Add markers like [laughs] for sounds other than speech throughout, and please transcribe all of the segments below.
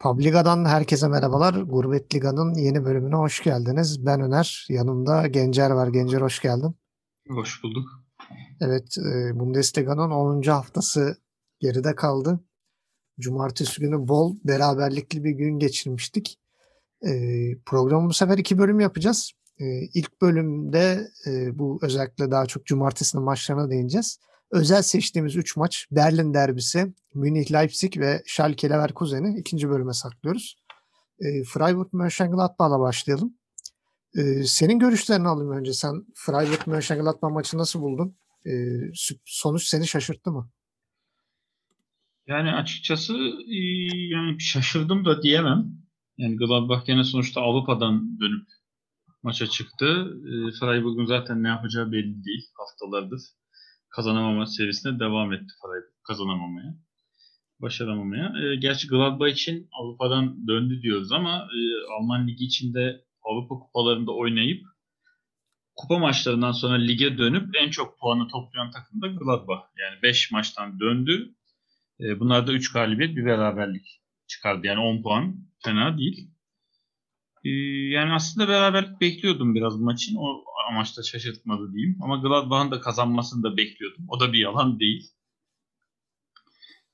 Publiga'dan herkese merhabalar. Gurbet Liga'nın yeni bölümüne hoş geldiniz. Ben Öner, yanımda Gencer var. Gencer hoş geldin. Hoş bulduk. Evet, e, Bundesliga'nın 10. haftası geride kaldı. Cumartesi günü bol beraberlikli bir gün geçirmiştik. E, programı bu sefer iki bölüm yapacağız. E, ilk bölümde bu özellikle daha çok cumartesinin maçlarına değineceğiz. Özel seçtiğimiz 3 maç Berlin derbisi, Münih Leipzig ve Schalke Leverkusen'i ikinci bölüme saklıyoruz. E, Freiburg Mönchengladbach'la başlayalım. E, senin görüşlerini alayım önce. Sen Freiburg Mönchengladbach maçı nasıl buldun? E, sonuç seni şaşırttı mı? Yani açıkçası yani şaşırdım da diyemem. Yani Gladbach gene sonuçta Avrupa'dan dönüp maça çıktı. E, Freiburg'un zaten ne yapacağı belli değil haftalardır kazanamama serisine devam etti Freiburg kazanamamaya. Başaramamaya. E, gerçi Gladbach için Avrupa'dan döndü diyoruz ama e, Alman Ligi içinde Avrupa kupalarında oynayıp kupa maçlarından sonra lige dönüp en çok puanı toplayan takım da Gladbach. Yani 5 maçtan döndü. E, bunlarda 3 galibiyet bir beraberlik çıkardı. Yani 10 puan fena değil. E, yani aslında beraberlik bekliyordum biraz maçın. O amaçta şaşırtmadı diyeyim. Ama Gladbach'ın da kazanmasını da bekliyordum. O da bir yalan değil.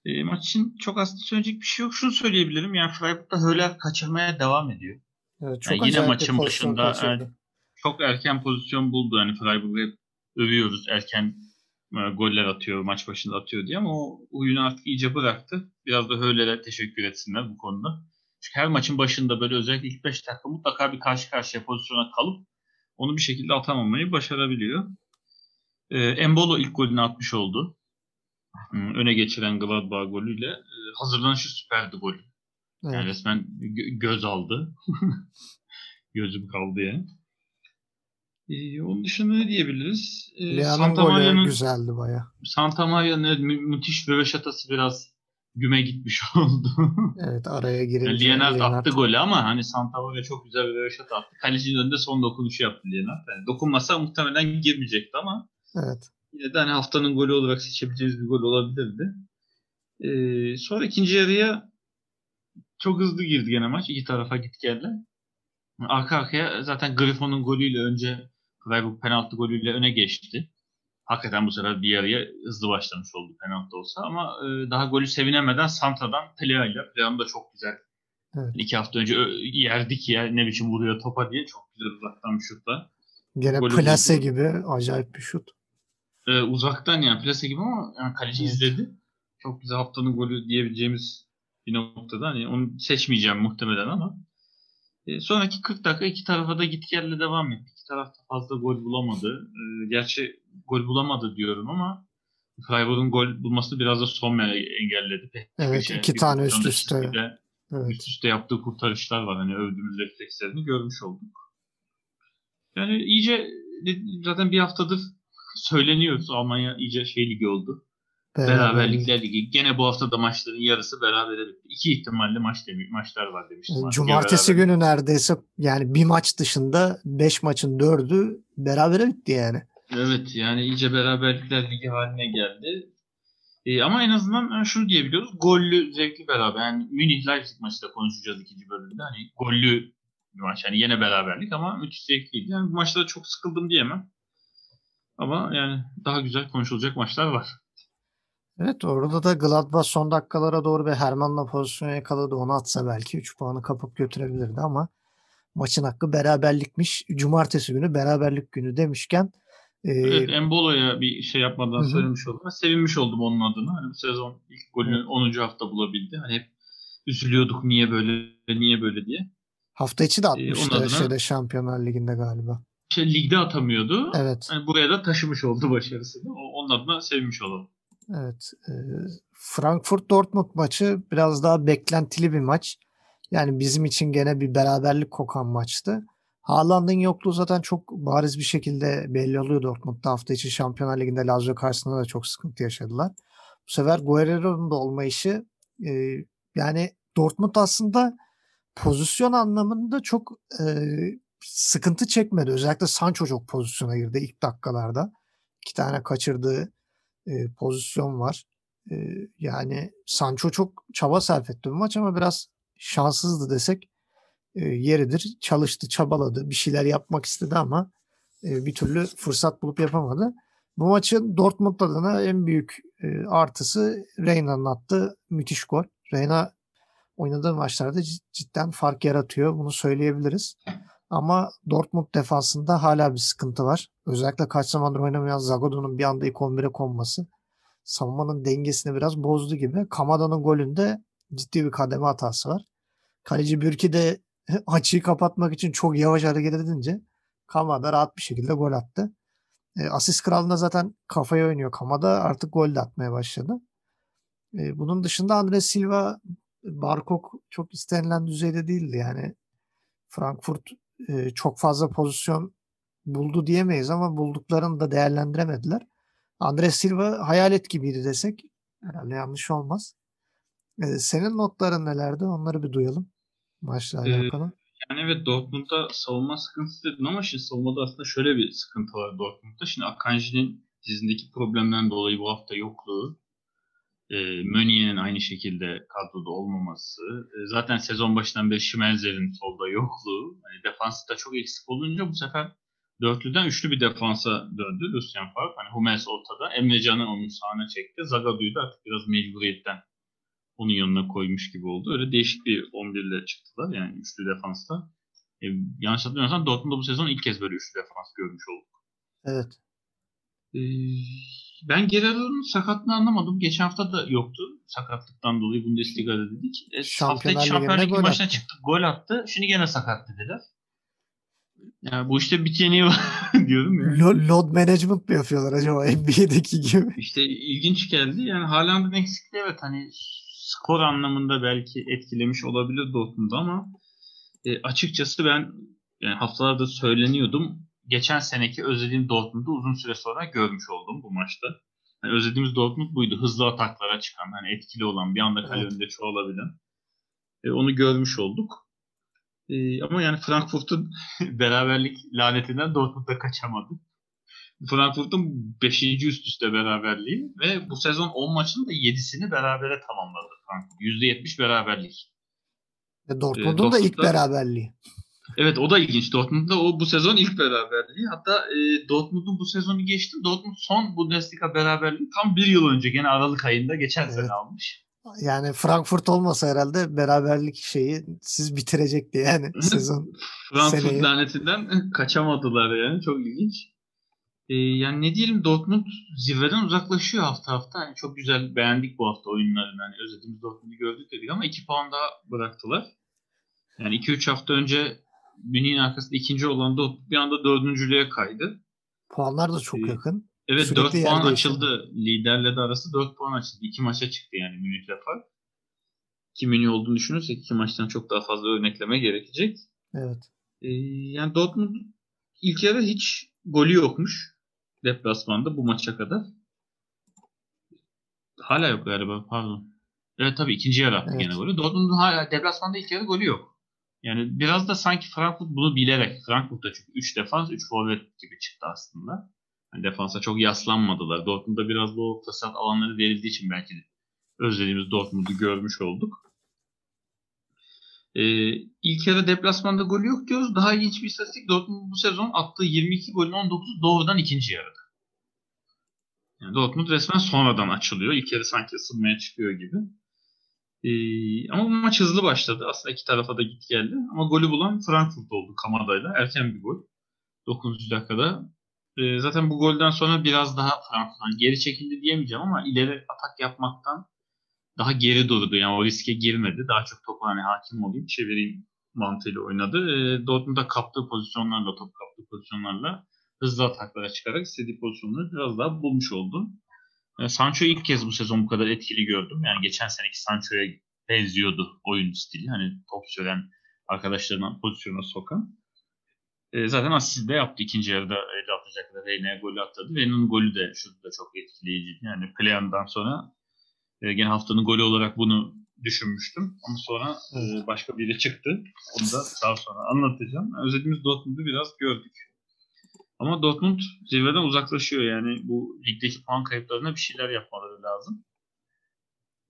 E, maç için çok aslında söyleyecek bir şey yok. Şunu söyleyebilirim. Yani Freiburg'da Höller kaçırmaya devam ediyor. Evet, çok yani yine maçın başında yani çok erken pozisyon buldu. Yani Freiburg'u övüyoruz. Erken e, goller atıyor, maç başında atıyor diye ama o oyunu artık iyice bıraktı. Biraz da Höller'e teşekkür etsinler bu konuda. Çünkü her maçın başında böyle özellikle ilk 5 dakika mutlaka bir karşı karşıya pozisyona kalıp onu bir şekilde atamamayı başarabiliyor. E, Embolo ilk golünü atmış oldu. Hmm, öne geçiren Gladbach golüyle. E, hazırlanışı süperdi gol. Evet. Yani resmen gö- göz aldı. [laughs] Gözüm kaldı yani. Ee, onun dışında ne diyebiliriz? Ee, Santa Maria'nın güzeldi baya. Santa Maria'nın mü- müthiş röveşatası biraz güme gitmiş [laughs] oldu. evet araya girince. Yani Lienert attı golü ama hani Santa Maria çok güzel bir röveşat attı. Kalecinin önünde son dokunuşu yaptı Lienert. Yani dokunmasa muhtemelen girmeyecekti ama evet. yine de hani haftanın golü olarak seçebileceğimiz bir gol olabilirdi. Ee, sonra ikinci yarıya çok hızlı girdi gene maç. iki tarafa git geldi. Arka arkaya zaten Griffon'un golüyle önce Freiburg penaltı golüyle öne geçti hakikaten bu sefer bir yarıya hızlı başlamış oldu penaltı olsa ama e, daha golü sevinemeden Santa'dan Plea ile Plea'nın da çok güzel Evet. İki hafta önce yerdik ya ne biçim vuruyor topa diye çok güzel uzaktan bir şutla. Gene Golü plase gibi acayip bir şut. Ee, uzaktan yani plase gibi ama yani kaleci evet. izledi. Çok güzel haftanın golü diyebileceğimiz bir noktada. Hani onu seçmeyeceğim muhtemelen ama e, sonraki 40 dakika iki tarafa da git gelle devam etti. İki tarafta fazla gol bulamadı. E, gerçi gol bulamadı diyorum ama Freiburg'un gol bulması biraz da son engelledi. Pek evet şey, iki tane üst üste. De, evet. Üst üste yaptığı kurtarışlar var. Hani övdüğümüz reflekslerini görmüş olduk. Yani iyice zaten bir haftadır söyleniyoruz. Almanya iyice şey ligi oldu. Beraberlikler Ligi. Gene bu hafta da maçların yarısı beraber. İki ihtimalle maç demi maçlar var demiştim. Cumartesi günü neredeyse yani bir maç dışında beş maçın dördü beraber bitti yani. Evet yani iyice beraberlikler ligi haline geldi. Ee, ama en azından şunu diyebiliyoruz. Gollü, zevkli beraber. Yani Münih Leipzig maçı konuşacağız ikinci bölümde. Hani gollü bir maç. Yani yine beraberlik ama müthiş zevkliydi. Yani bu maçta çok sıkıldım diyemem. Ama yani daha güzel konuşulacak maçlar var. Evet orada da Gladbach son dakikalara doğru bir Hermann'la pozisyon yakaladı. Onu atsa belki 3 puanı kapıp götürebilirdi ama maçın hakkı beraberlikmiş. Cumartesi günü beraberlik günü demişken e, Evet Embolo'ya bir şey yapmadan Hı-hı. söylemiş oldum. Sevinmiş oldum onun adına. Hani bu sezon ilk golünü evet. 10. hafta bulabildi. Hani hep üzülüyorduk niye böyle niye böyle diye. Hafta içi de atmıştı ee, adına, şeyde Şampiyonlar Ligi'nde galiba. Şey, ligde atamıyordu. Evet. Yani buraya da taşımış oldu başarısını. Onun adına sevmiş olalım. Evet. E, Frankfurt Dortmund maçı biraz daha beklentili bir maç. Yani bizim için gene bir beraberlik kokan maçtı. Haaland'ın yokluğu zaten çok bariz bir şekilde belli oluyor Dortmund'da. Hafta içi Şampiyonlar Ligi'nde Lazio karşısında da çok sıkıntı yaşadılar. Bu sefer Guerrero'nun da olmayışı e, yani Dortmund aslında pozisyon anlamında çok e, sıkıntı çekmedi. Özellikle Sancho çok pozisyona girdi ilk dakikalarda. İki tane kaçırdığı e, pozisyon var. E, yani Sancho çok çaba sarf etti bu maç ama biraz şanssızdı desek e, yeridir. Çalıştı, çabaladı, bir şeyler yapmak istedi ama e, bir türlü fırsat bulup yapamadı. Bu maçın Dortmund adına en büyük e, artısı Reyna'nın attığı müthiş gol. Reyna oynadığı maçlarda cidden fark yaratıyor. Bunu söyleyebiliriz. Ama Dortmund defansında hala bir sıkıntı var. Özellikle kaç zamandır oynamayan Zagodo'nun bir anda ilk 11'e konması savunmanın dengesini biraz bozdu gibi. Kamada'nın golünde ciddi bir kademe hatası var. Kaleci Bürki de [laughs] açıyı kapatmak için çok yavaş hareket edince Kamada rahat bir şekilde gol attı. E, asist kralında zaten kafaya oynuyor Kamada artık gol de atmaya başladı. E, bunun dışında Andre Silva Barkok çok istenilen düzeyde değildi. Yani Frankfurt e, çok fazla pozisyon buldu diyemeyiz ama bulduklarını da değerlendiremediler. Andre Silva hayalet gibiydi desek herhalde yanlış olmaz. E, senin notların nelerdi? Onları bir duyalım maçla alakalı. Ee, yani evet Dortmund'da savunma sıkıntısı dedin ama şimdi savunmada aslında şöyle bir sıkıntı var Dortmund'da. Şimdi Akanji'nin dizindeki problemden dolayı bu hafta yokluğu, e, Mönier'in aynı şekilde kadroda olmaması, e, zaten sezon başından beri Schmelzer'in solda yokluğu, hani defansta çok eksik olunca bu sefer dörtlüden üçlü bir defansa döndü Lucien Favre. Hani Hummels ortada, Emre Can'ı onun sağına çekti. Zagadu'yu da artık biraz mecburiyetten onun yanına koymuş gibi oldu. Öyle değişik bir 11 ile çıktılar yani üçlü defansta. E, yanlış hatırlamıyorsam Dortmund'da bu sezon ilk kez böyle üçlü defans görmüş olduk. Evet. E, ben Guerrero'nun sakatlığını anlamadım. Geçen hafta da yoktu. Sakatlıktan dolayı Bundesliga'da dedik. E, Şampiyonlar, Şampiyonlar Ligi maçına çıktı. Gol attı. Şimdi gene sakat dediler. Yani bu işte biteni var [laughs] diyorum ya. Load management mı yapıyorlar acaba NBA'deki gibi? İşte ilginç geldi. Yani Haaland'ın eksikliği evet hani skor anlamında belki etkilemiş olabilir Dortmund'u ama e, açıkçası ben yani haftalarda söyleniyordum. Geçen seneki özlediğim Dortmund'u uzun süre sonra görmüş oldum bu maçta. Yani özlediğimiz Dortmund buydu. Hızlı ataklara çıkan, hani etkili olan, bir anda kale evet. önünde çoğalabilen. E, onu görmüş olduk. E, ama yani Frankfurt'un [laughs] beraberlik lanetinden Dortmund'da kaçamadı. Frankfurt'un 5. üst üste beraberliği ve bu sezon 10 maçın da 7'sini berabere tamamladı Frankfurt. %70 beraberlik. E, Dortmund'un e, da ilk beraberliği. Evet o da ilginç. Dortmund'da o bu sezon ilk beraberliği. Hatta e, Dortmund'un bu sezonu geçti. Dortmund son Bundesliga beraberliği tam bir yıl önce gene Aralık ayında geçen evet. sene almış. Yani Frankfurt olmasa herhalde beraberlik şeyi siz bitirecekti yani [laughs] sezon. Frankfurt seneyi. lanetinden kaçamadılar yani. Çok ilginç. Ee, yani ne diyelim Dortmund zirveden uzaklaşıyor hafta hafta. Hani çok güzel beğendik bu hafta oyunlarını. Hani özlediğimiz Dortmund'u gördük dedik ama 2 puan daha bıraktılar. Yani 2-3 hafta önce Münih'in arkasında ikinci olan Dortmund bir anda dördüncülüğe kaydı. Puanlar da çok ee, yakın. Evet Sürekli 4 puan açıldı. Liderle de arası 4 puan açıldı. 2 maça çıktı yani Münih'le fark. Ki Münih olduğunu düşünürsek iki maçtan çok daha fazla örnekleme gerekecek. Evet. Ee, yani Dortmund ilk yarı hiç golü yokmuş deplasmanda bu maça kadar. Hala yok galiba pardon. Evet tabii ikinci yarı attı evet. gene golü. Dortmund'un hala deplasmanda ilk yarı golü yok. Yani biraz da sanki Frankfurt bunu bilerek Frankfurt'ta çünkü 3 defans 3 forvet gibi çıktı aslında. Yani defansa çok yaslanmadılar. Dortmund'da biraz bu fırsat alanları verildiği için belki özlediğimiz Dortmund'u görmüş olduk. Ee, ilk yarı deplasmanda golü yok diyoruz. Daha ilginç bir istatistik. Dortmund bu sezon attığı 22 golün 19'u doğrudan ikinci yarıda. Yani Dortmund resmen sonradan açılıyor. İlk yarı sanki ısınmaya çıkıyor gibi. Ee, ama bu maç hızlı başladı. Aslında iki tarafa da git geldi. Ama golü bulan Frankfurt oldu Kamada'yla. Erken bir gol. 9. dakikada. Ee, zaten bu golden sonra biraz daha Frankfurt'tan geri çekildi diyemeyeceğim ama ileri atak yapmaktan daha geri durdu. Yani o riske girmedi. Daha çok topa hani hakim olayım, çevireyim mantığıyla oynadı. E, Dortmund'da kaptığı pozisyonlarla, top kaptığı pozisyonlarla hızlı ataklara çıkarak istediği pozisyonları biraz daha bulmuş oldu. E, Sancho'yu ilk kez bu sezon bu kadar etkili gördüm. Yani geçen seneki Sancho'ya benziyordu oyun stili. Hani top süren arkadaşlarına pozisyona sokan. E, zaten asist de yaptı ikinci yarıda elde atacaklar. Reyne'ye golü atladı. Reyna'nın golü de şurada çok etkileyiciydi. Yani Playan'dan sonra e, gene haftanın golü olarak bunu düşünmüştüm. Ama sonra e, başka biri çıktı. Onu da daha sonra anlatacağım. Özlediğimiz Dortmund'u biraz gördük. Ama Dortmund zirveden uzaklaşıyor. Yani bu ligdeki puan kayıplarına bir şeyler yapmaları lazım.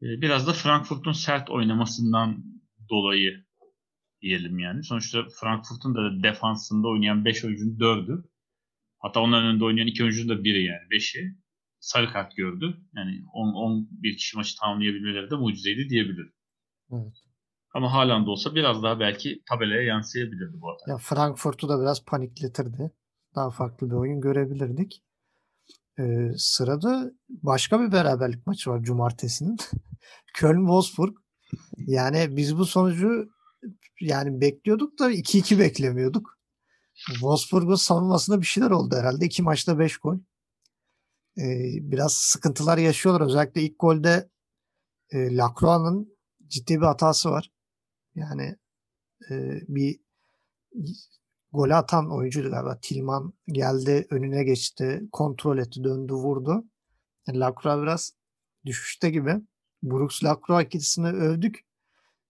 E, biraz da Frankfurt'un sert oynamasından dolayı diyelim yani. Sonuçta Frankfurt'un da defansında oynayan 5 oyuncunun 4'ü hatta onların önünde oynayan 2 oyuncunun da biri yani 5'i sarı kart gördü. Yani 10 11 kişi maçı tamamlayabilmeleri de mucizeydi diyebilirim. Evet. Ama halen de olsa biraz daha belki tabelaya yansıyabilirdi bu hata. Ya Frankfurt'u da biraz panikletirdi. Daha farklı bir oyun görebilirdik. Ee, sırada başka bir beraberlik maçı var cumartesinin. [laughs] Köln-Wolfsburg. Yani biz bu sonucu yani bekliyorduk da 2-2 beklemiyorduk. Wolfsburg'un savunmasında bir şeyler oldu herhalde. İki maçta 5 gol. Ee, biraz sıkıntılar yaşıyorlar. Özellikle ilk golde e, Lacroix'ın ciddi bir hatası var. Yani e, bir golü atan oyuncuydu galiba. Tilman geldi, önüne geçti, kontrol etti, döndü, vurdu. Yani Lacroix biraz düşüşte gibi. Brooks Lacroix ikilisini övdük.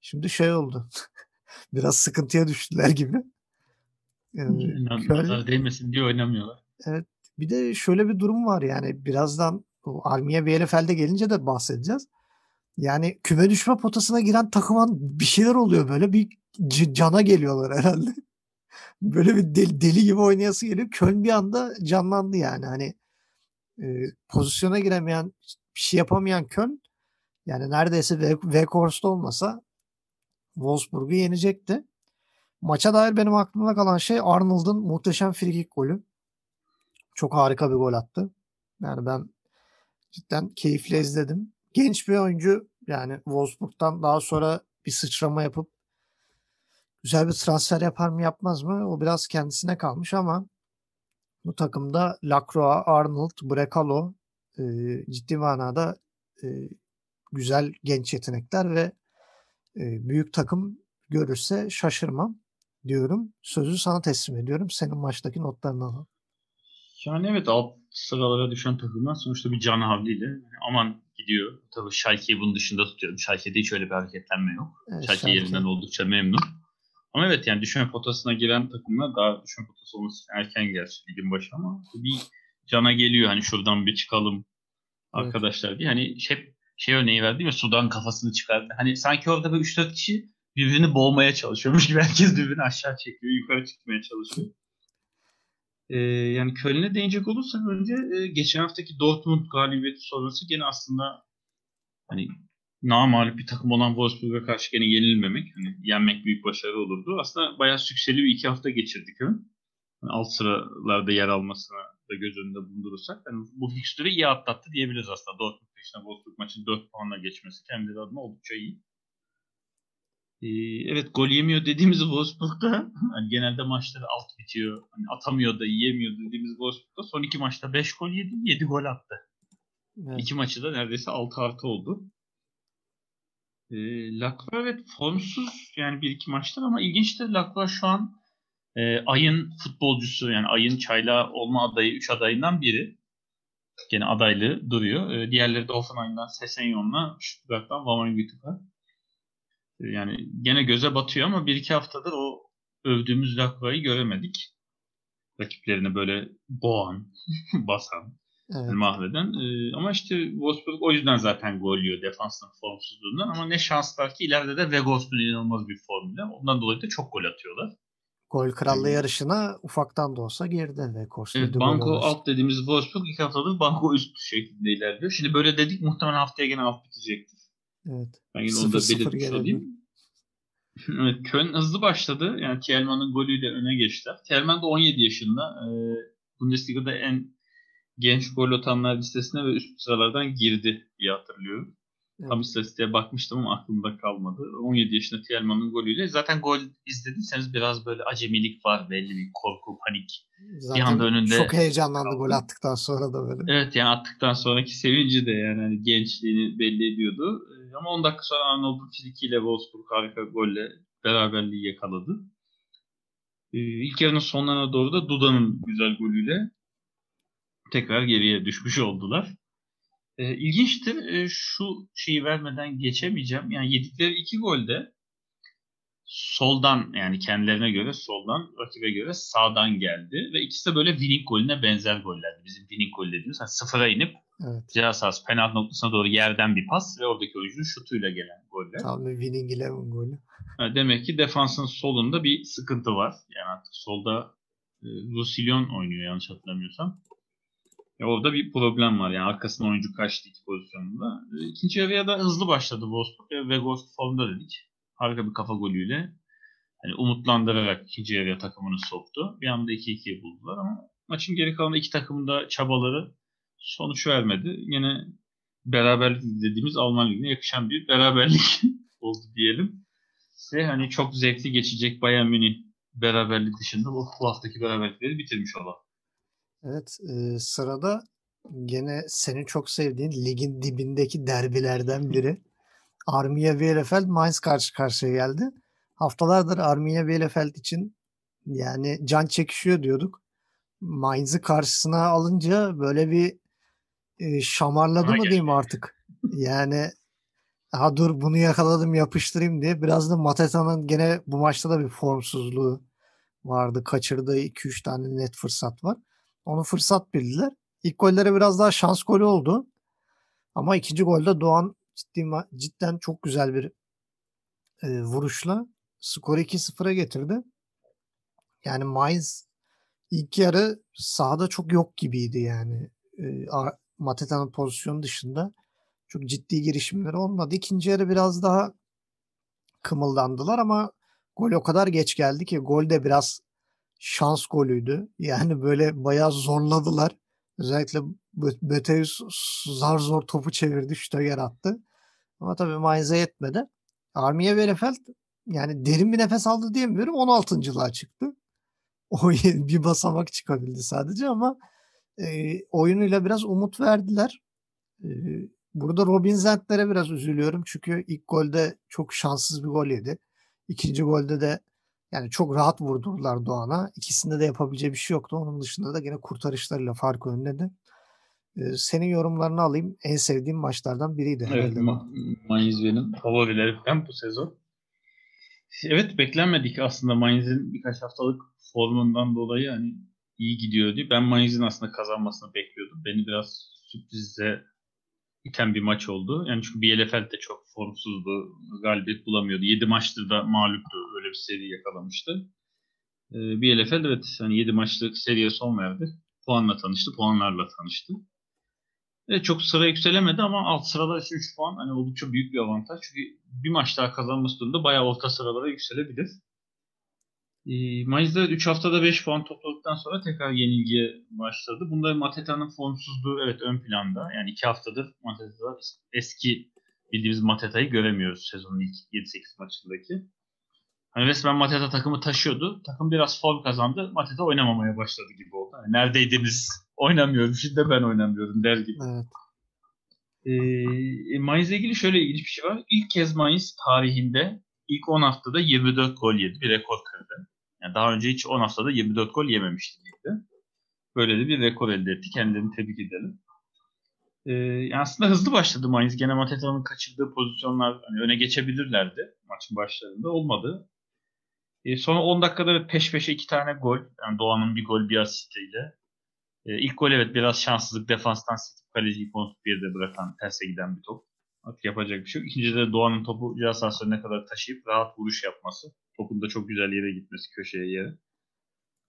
Şimdi şey oldu. [laughs] biraz sıkıntıya düştüler gibi. Yani, Köln, değmesin diye oynamıyorlar. Evet. Bir de şöyle bir durum var yani birazdan Armiye Bielefeld'e gelince de bahsedeceğiz. Yani küme düşme potasına giren takıman bir şeyler oluyor böyle bir cana geliyorlar herhalde. Böyle bir deli, deli gibi oynayası geliyor. Köln bir anda canlandı yani. Hani e, pozisyona giremeyen, bir şey yapamayan Köln yani neredeyse Weghorst olmasa Wolfsburg'u yenecekti. Maça dair benim aklımda kalan şey Arnold'un muhteşem frikik golü. Çok harika bir gol attı. Yani ben cidden keyifle izledim. Genç bir oyuncu yani Wolfsburg'dan daha sonra bir sıçrama yapıp güzel bir transfer yapar mı yapmaz mı o biraz kendisine kalmış ama bu takımda Lacroix, Arnold, Brekalo e, ciddi manada e, güzel genç yetenekler ve e, büyük takım görürse şaşırmam diyorum. Sözü sana teslim ediyorum. Senin maçtaki notlarını alalım. Yani evet alt sıralara düşen takımlar sonuçta bir can havliyle yani aman gidiyor. Tabii Schalke'yi bunun dışında tutuyorum. Schalke'de hiç öyle bir hareketlenme yok. Evet, Schalke, Schalke yerinden oldukça memnun. Ama evet yani düşme potasına giren takımlar daha düşme potası olması erken gerçi ligin başı ama bir cana geliyor hani şuradan bir çıkalım arkadaşlar evet. diye. Hani hep şey örneği verdi ya Sudan kafasını çıkardı. Hani sanki orada böyle 3-4 kişi birbirini boğmaya çalışıyormuş gibi herkes birbirini aşağı çekiyor, yukarı çıkmaya çalışıyor. Ee, yani Köln'e değinecek olursak önce e, geçen haftaki Dortmund galibiyeti sonrası gene aslında hani namalip bir takım olan Wolfsburg'a karşı gene yenilmemek, hani yenmek büyük başarı olurdu. Aslında bayağı sükseli bir iki hafta geçirdik. Yani alt sıralarda yer almasına da göz önünde bulundurursak yani bu fikstürü iyi atlattı diyebiliriz aslında. Dortmund peşine Wolfsburg maçı 4 puanla geçmesi kendileri adına oldukça iyi. Ee, evet gol yemiyor dediğimiz Wolfsburg'da hani genelde maçları alt bitiyor. Hani atamıyor da yiyemiyor dediğimiz Wolfsburg'da son iki maçta 5 gol yedi, 7 gol attı. Evet. İki maçı da neredeyse 6 artı oldu. E, Lacroix evet formsuz yani bir iki maçlar ama ilginçtir Lacroix şu an e, ayın futbolcusu yani ayın çayla olma adayı 3 adayından biri. Gene adaylığı duruyor. E, diğerleri de Offenheim'dan Sessenyon'la Stuttgart'tan Wawrinka. E, yani gene göze batıyor ama bir iki haftadır o övdüğümüz Lacroix'ı göremedik. Rakiplerini böyle boğan, [laughs] basan, Evet. mahveden. Ee, ama işte Wolfsburg o yüzden zaten gol yiyor defansın formsuzluğundan. Ama ne şanslar ki ileride de Weghorst'un inanılmaz bir formüle. Ondan dolayı da çok gol atıyorlar. Gol krallığı yani, yarışına ufaktan da olsa girdi Weghorst. Evet, banko alt dediğimiz Wolfsburg ilk haftadır banko üst şeklinde ilerliyor. Şimdi böyle dedik muhtemelen haftaya gene alt bitecektir. Evet. Ben yine onu da belirtmiş olayım. [laughs] evet, Köln hızlı başladı. Yani Thielmann'ın golüyle öne geçtiler. Thielmann de 17 yaşında. Ee, Bundesliga'da en genç gol atanlar listesine ve üst sıralardan girdi diye hatırlıyorum. Evet. Tam istatistiğe bakmıştım ama aklımda kalmadı. 17 yaşında Thielmann'ın golüyle. Zaten gol izlediyseniz biraz böyle acemilik var belli bir korku, panik. Zaten bir anda önünde çok heyecanlandı kaldı. gol attıktan sonra da böyle. Evet yani attıktan sonraki sevinci de yani hani gençliğini belli ediyordu. Ee, ama 10 dakika sonra Arnold'un frikiyle Wolfsburg harika golle beraberliği yakaladı. Ee, ilk yarının sonlarına doğru da Duda'nın güzel golüyle tekrar geriye düşmüş oldular. E, ilginçtir. E, şu şeyi vermeden geçemeyeceğim. Yani yedikleri iki golde soldan yani kendilerine göre soldan rakibe göre sağdan geldi ve ikisi de böyle winning golüne benzer gollerdi. Bizim winning gol dediğimiz hani sıfıra inip Evet. Ceza sahası penaltı noktasına doğru yerden bir pas ve oradaki oyuncunun şutuyla gelen goller. Tam bir winning eleven golü. demek ki defansın solunda bir sıkıntı var. Yani artık solda e, Roussillon oynuyor yanlış hatırlamıyorsam. Ya orada bir problem var. Yani arkasına oyuncu kaçtı iki pozisyonunda. E, ikinci yarıya da hızlı başladı Wolfsburg ve Weghorst formda dedik. Harika bir kafa golüyle hani umutlandırarak ikinci yarıya takımını soktu. Bir anda 2-2'ye buldular ama maçın geri kalan iki takımın da çabaları sonuç vermedi. Yine beraberlik dediğimiz Alman Ligi'ne yakışan bir beraberlik [laughs] oldu diyelim. Ve hani çok zevkli geçecek Bayern Münih beraberlik dışında bu, haftaki beraberlikleri bitirmiş olalım. Evet e, sırada gene senin çok sevdiğin ligin dibindeki derbilerden [laughs] biri. Armiya Bielefeld Mainz karşı karşıya geldi. Haftalardır Armiya Bielefeld için yani can çekişiyor diyorduk. Mainz'ı karşısına alınca böyle bir e, şamarladı mı diyeyim artık. Yani ha dur bunu yakaladım yapıştırayım diye. Biraz da Mateta'nın gene bu maçta da bir formsuzluğu vardı. Kaçırdığı 2-3 tane net fırsat var. Onu fırsat bildiler. İlk gollere biraz daha şans golü oldu. Ama ikinci golde Doğan ciddi, cidden çok güzel bir e, vuruşla skoru 2-0'a getirdi. Yani Mainz ilk yarı sahada çok yok gibiydi yani. E, Mateta'nın pozisyonu dışında çok ciddi girişimleri olmadı. İkinci yarı biraz daha kımıldandılar ama gol o kadar geç geldi ki gol de biraz şans golüydü. Yani böyle bayağı zorladılar. Özellikle Böteus zar zor topu çevirdi, Stöger attı. Ama tabii Mainz'e yetmedi. Armiye Bielefeld yani derin bir nefes aldı diyemiyorum. 16. çıktı. [laughs] O bir basamak çıkabildi sadece ama e, oyunuyla biraz umut verdiler. E, burada Robin Zentler'e biraz üzülüyorum. Çünkü ilk golde çok şanssız bir gol yedi. İkinci golde de yani çok rahat vurdurdular Doğan'a. İkisinde de yapabileceği bir şey yoktu. Onun dışında da gene kurtarışlarıyla fark önledi. Ee, senin yorumlarını alayım. En sevdiğim maçlardan biriydi. Evet, Ma- Mainz benim favorilerimden bu sezon. Evet beklenmedik aslında Mainz'in birkaç haftalık formundan dolayı hani iyi gidiyor diye. Ben Mainz'in aslında kazanmasını bekliyordum. Beni biraz sürprize iten bir maç oldu. Yani çünkü Bielefeld de çok formsuzdu. Galibiyet bulamıyordu. 7 maçtır da mağluptu. Öyle bir seri yakalamıştı. Ee, Bielefeld evet hani 7 maçlık seriye son verdi. Puanla tanıştı. Puanlarla tanıştı. Evet çok sıra yükselemedi ama alt sırada için 3 puan hani oldukça büyük bir avantaj. Çünkü bir maç daha kazanması durumda bayağı orta sıralara yükselebilir. E, Mayıs'ta 3 haftada 5 puan topladıktan sonra tekrar yenilgiye başladı. Bunda Mateta'nın formsuzluğu evet ön planda. Yani 2 haftadır Mateta eski bildiğimiz Mateta'yı göremiyoruz sezonun ilk 7-8 maçındaki. Hani resmen Mateta takımı taşıyordu. Takım biraz form kazandı. Mateta oynamamaya başladı gibi oldu. Yani neredeydiniz? Oynamıyorum. Şimdi ben oynamıyorum der gibi. Evet. Ee, Mainz'le ilgili şöyle ilginç bir şey var. İlk kez Mainz tarihinde ilk 10 haftada 24 gol yedi. Bir rekor kırdı. Yani daha önce hiç 10 haftada 24 gol yememişti ligde. Böyle de bir rekor elde etti. Kendilerini tebrik edelim. Ee, aslında hızlı başladı Mainz. Gene Mateta'nın kaçırdığı pozisyonlar hani öne geçebilirlerdi maçın başlarında. Olmadı. Ee, sonra 10 dakikada peş peşe iki tane gol. Yani Doğan'ın bir gol bir asistiyle. Ee, ilk gol evet biraz şanssızlık. Defanstan sekip kaleciyi kontup bir yerde bırakan terse giden bir top. Artık yapacak bir şey yok. İkinci de Doğan'ın topu ceza sahasına kadar taşıyıp rahat vuruş yapması. Topun da çok güzel yere gitmesi köşeye yere.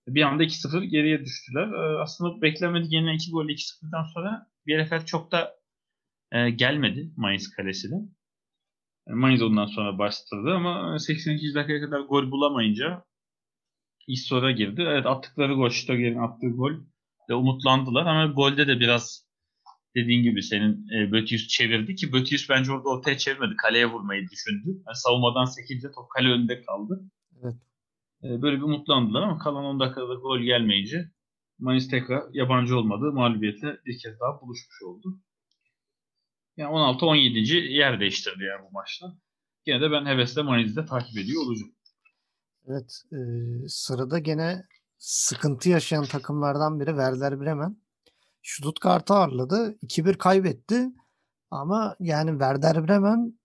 Bir anda 2-0 geriye düştüler. Ee, aslında beklenmedik yenilen 2 golle 2-0'dan sonra Bielefeld çok da e, gelmedi Mainz kalesine. Yani Mainz ondan sonra bastırdı ama 82. dakikaya kadar gol bulamayınca iş sonra girdi. Evet attıkları gol, Stöger'in attığı gol de umutlandılar ama golde de biraz dediğin gibi senin e, Bötius çevirdi ki Bötius bence orada ortaya çevirmedi. Kaleye vurmayı düşündü. Yani savunmadan sekince top kale önünde kaldı. Evet. E, böyle bir umutlandılar ama kalan 10 dakikada gol gelmeyince Manis tekrar yabancı olmadı. Mağlubiyetle bir kez daha buluşmuş oldu. Yani 16-17. yer değiştirdi yani bu maçta. Yine de ben hevesle Manis'de takip ediyor olacağım. Evet. E, sırada gene sıkıntı yaşayan takımlardan biri Werder Bremen. Stuttgart'ı ağırladı. 2-1 kaybetti. Ama yani Werder Bremen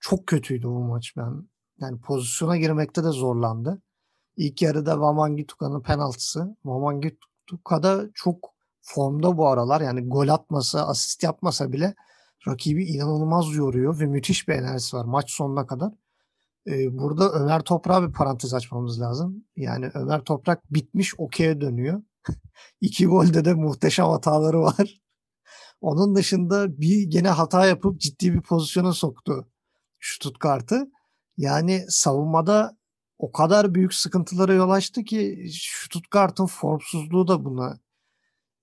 çok kötüydü bu maç ben. Yani pozisyona girmekte de zorlandı. İlk yarıda Vamangituka'nın penaltısı. Vamangituka'da çok formda bu aralar. Yani gol atmasa, asist yapmasa bile rakibi inanılmaz yoruyor ve müthiş bir enerjisi var maç sonuna kadar. Ee, burada Ömer Toprak'a bir parantez açmamız lazım. Yani Ömer Toprak bitmiş okey'e dönüyor. [laughs] İki golde de muhteşem hataları var. Onun dışında bir gene hata yapıp ciddi bir pozisyona soktu Stuttgart'ı. Yani savunmada o kadar büyük sıkıntılara yol açtı ki Stuttgart'ın formsuzluğu da buna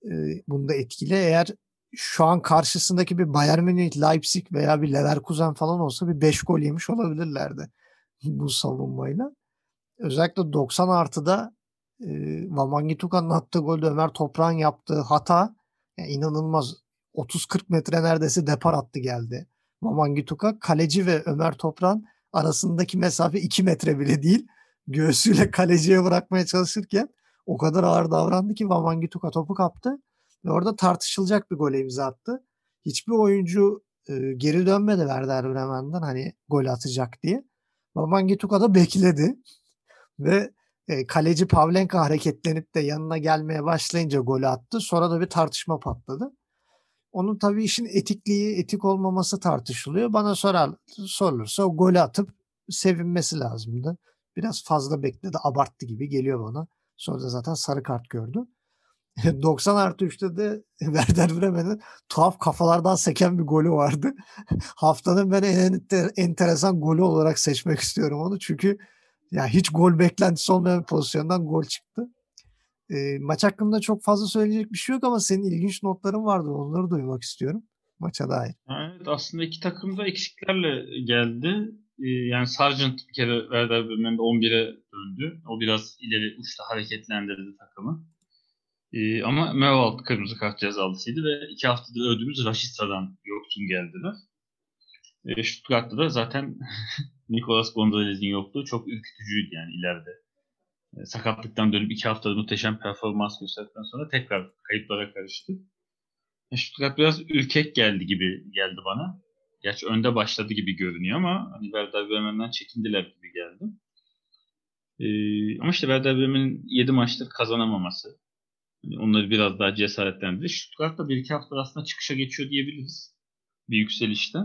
e, bunda etkili. Eğer şu an karşısındaki bir Bayern Münih, Leipzig veya bir Leverkusen falan olsa bir 5 gol yemiş olabilirlerdi bu savunmayla. Özellikle 90 artıda e, Wamangitukan'ın attığı golde Ömer Toprak'ın yaptığı hata yani inanılmaz 30-40 metre neredeyse depar attı geldi. Wamangituka kaleci ve Ömer Toprak'ın arasındaki mesafe 2 metre bile değil. Göğsüyle kaleciye bırakmaya çalışırken o kadar ağır davrandı ki Wamangituka topu kaptı ve orada tartışılacak bir gole imza attı. Hiçbir oyuncu e, geri dönmedi Werder Bremen'den hani gol atacak diye. Wamangituka da bekledi [laughs] ve kaleci Pavlenka hareketlenip de yanına gelmeye başlayınca golü attı. Sonra da bir tartışma patladı. Onun tabii işin etikliği, etik olmaması tartışılıyor. Bana sorar, sorulursa o golü atıp sevinmesi lazımdı. Biraz fazla bekledi, abarttı gibi geliyor bana. Sonra da zaten sarı kart gördü. [laughs] 90 artı 3'te de [laughs] Werder Bremen'in tuhaf kafalardan seken bir golü vardı. [laughs] Haftanın ben en enteresan golü olarak seçmek istiyorum onu. Çünkü ya hiç gol beklentisi olmayan pozisyondan gol çıktı. E, maç hakkında çok fazla söyleyecek bir şey yok ama senin ilginç notların vardı. Onları duymak istiyorum maça dair. Evet aslında iki takım da eksiklerle geldi. Ee, yani Sargent bir kere Werder Bremen'de 11'e döndü. O biraz ileri uçta hareketlendirdi takımı. Ee, ama Mevalt kırmızı kart cezalısıydı ve iki haftadır öldüğümüz Raşitsa'dan yoksun geldiler. Ee, Stuttgart'ta da zaten [laughs] Nicolas Gonzalez'in yokluğu çok ürkütücüydü yani ileride. Ee, sakatlıktan dönüp iki haftada muhteşem performans gösterdikten sonra tekrar kayıplara karıştı. Ee, Stuttgart biraz ürkek geldi gibi geldi bana. Gerçi önde başladı gibi görünüyor ama hani Werder Bremen'den çekindiler gibi geldi. Ee, ama işte Werder Bremen'in 7 maçtır kazanamaması. Yani onları biraz daha cesaretlendirdi. Stuttgart da bir iki hafta aslında çıkışa geçiyor diyebiliriz. Bir yükselişte.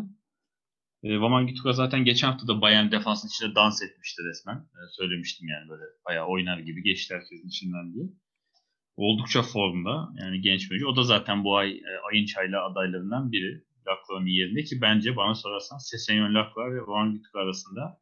E, Wamangituka zaten geçen hafta da Bayern defansın içinde dans etmişti resmen. E, söylemiştim yani böyle bayağı oynar gibi geçti herkesin içinden diye. Oldukça formda yani genç bir O da zaten bu ay e, ayın çayla adaylarından biri. Lacroix'ın yerinde ki bence bana sorarsan Sesenyon Lacroix ve Wamangituka arasında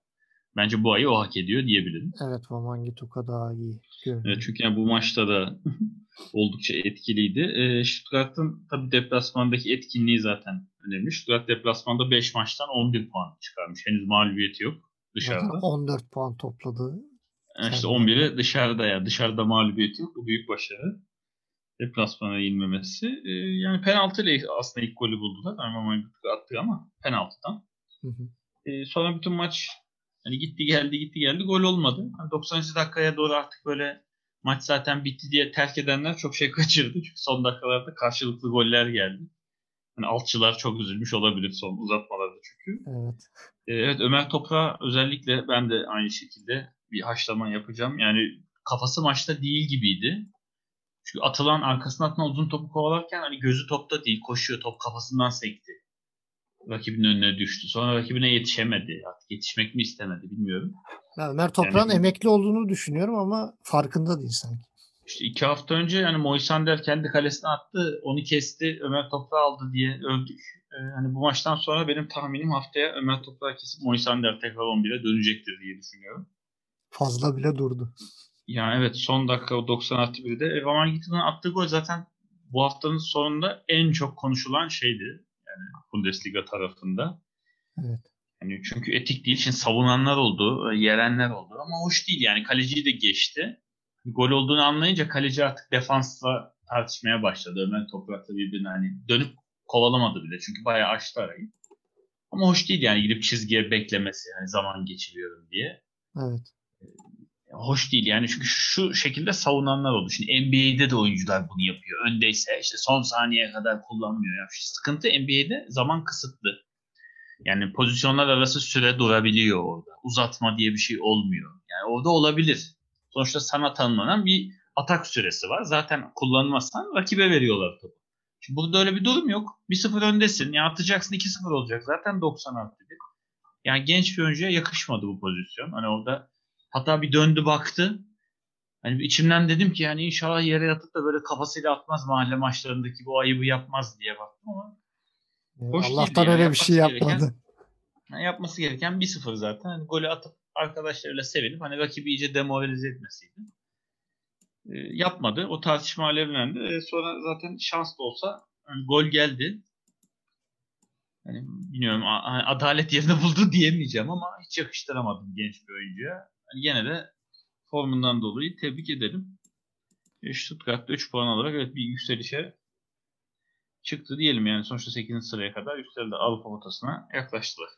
bence bu ayı o hak ediyor diyebilirim. Evet Wamangituka daha iyi görünüyor. Evet, çünkü yani bu maçta da [laughs] oldukça etkiliydi. E, Stuttgart'ın tabi deplasmandaki etkinliği zaten önemli. Stuttgart deplasmanda 5 maçtan 11 puan çıkarmış. Henüz mağlubiyeti yok dışarıda. Zaten 14 puan topladı. Yani işte 11'i dışarıda ya. Dışarıda mağlubiyeti yok. Bu büyük başarı. Deplasmana yenilmemesi. E, yani penaltı ile aslında ilk golü buldular. Ama attı ama penaltıdan. Hı hı. E, sonra bütün maç hani gitti geldi gitti geldi gol olmadı. Hani 90. dakikaya doğru artık böyle maç zaten bitti diye terk edenler çok şey [laughs] kaçırdı. Çünkü son dakikalarda karşılıklı goller geldi. Hani altçılar çok üzülmüş olabilir son uzatmalarda çünkü. Evet. Ee, evet Ömer Topra özellikle ben de aynı şekilde bir haşlama yapacağım. Yani kafası maçta değil gibiydi. Çünkü atılan arkasına atılan uzun topu kovalarken hani gözü topta değil koşuyor top kafasından sekti. Rakibinin önüne düştü. Sonra rakibine yetişemedi. Artık yetişmek mi istemedi bilmiyorum. Ben Ömer Toprağ'ın yani, emekli olduğunu düşünüyorum ama farkında değil sanki. İşte iki hafta önce yani Moisander kendi kalesine attı. Onu kesti. Ömer Toprağı aldı diye övdük. Ee, hani bu maçtan sonra benim tahminim haftaya Ömer Toprağı kesip Moisander tekrar 11'e dönecektir diye düşünüyorum. Fazla bile durdu. Yani evet son dakika o 90 artı 1'de. E, Van Gitten'ın attığı gol zaten bu haftanın sonunda en çok konuşulan şeydi. Yani Bundesliga tarafında. Evet. Yani çünkü etik değil. Şimdi savunanlar oldu, yerenler oldu ama hoş değil yani. Kaleciyi de geçti. Gol olduğunu anlayınca kaleci artık defansla tartışmaya başladı. Ömer Toprak'la birbirini hani dönüp kovalamadı bile. Çünkü bayağı açtı arayı. Ama hoş değil yani gidip çizgiye beklemesi. Hani zaman geçiriyorum diye. Evet. Hoş değil yani çünkü şu şekilde savunanlar oldu. Şimdi NBA'de de oyuncular bunu yapıyor. Öndeyse işte son saniyeye kadar kullanmıyor. Yani sıkıntı NBA'de zaman kısıtlı. Yani pozisyonlar arası süre durabiliyor orada. Uzatma diye bir şey olmuyor. Yani orada olabilir. Sonuçta sana tanımlanan bir atak süresi var. Zaten kullanmazsan rakibe veriyorlar topu. Şimdi burada öyle bir durum yok. 1-0 öndesin. Ya atacaksın 2-0 olacak. Zaten 90 artı 1. Yani genç bir oyuncuya yakışmadı bu pozisyon. Hani orada hatta bir döndü baktı. Hani içimden dedim ki yani inşallah yere yatıp da böyle kafasıyla atmaz mahalle maçlarındaki bu ayıbı yapmaz diye baktım ama Hoş Allah'tan öyle bir şey yapmadı. Gereken, yapması gereken 1-0 zaten. Hani golü atıp arkadaşlarıyla sevinip hani rakibi iyice demoralize etmesiydi. E, yapmadı. O tartışma alevlendi. E, sonra zaten şans da olsa yani gol geldi. Yani bilmiyorum adalet yerini buldu diyemeyeceğim ama hiç yakıştıramadım genç bir oyuncuya. Yani gene de formundan dolayı tebrik edelim. E, Stuttgart'ta 3 puan alarak evet bir yükselişe çıktı diyelim yani sonuçta 8. sıraya kadar yükseldi Avrupa potasına yaklaştılar.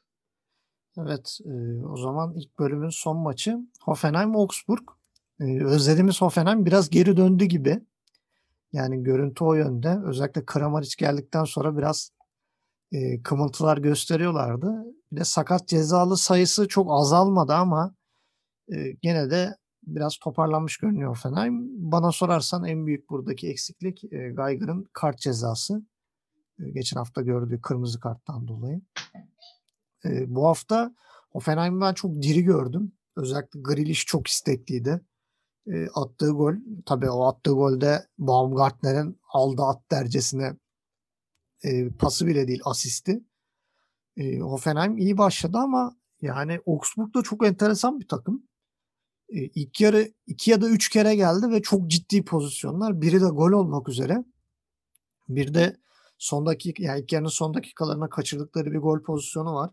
Evet e, o zaman ilk bölümün son maçı Hoffenheim-Augsburg. E, özlediğimiz Hoffenheim biraz geri döndü gibi. Yani görüntü o yönde. Özellikle Kramaric geldikten sonra biraz e, kımıltılar gösteriyorlardı. Bir de sakat cezalı sayısı çok azalmadı ama e, gene de biraz toparlanmış görünüyor Hoffenheim. Bana sorarsan en büyük buradaki eksiklik e, Geiger'ın kart cezası. E, geçen hafta gördüğü kırmızı karttan dolayı. E, bu hafta Hoffenheim'i ben çok diri gördüm. Özellikle Grealish çok istekliydi. E, attığı gol, tabii o attığı golde Baumgartner'in aldı at dercesine e, pası bile değil asisti. E, Hoffenheim iyi başladı ama yani Augsburg da çok enteresan bir takım. E, ilk yarı iki ya da üç kere geldi ve çok ciddi pozisyonlar. Biri de gol olmak üzere. Bir de son dakika yani ilk yarının son dakikalarına kaçırdıkları bir gol pozisyonu var.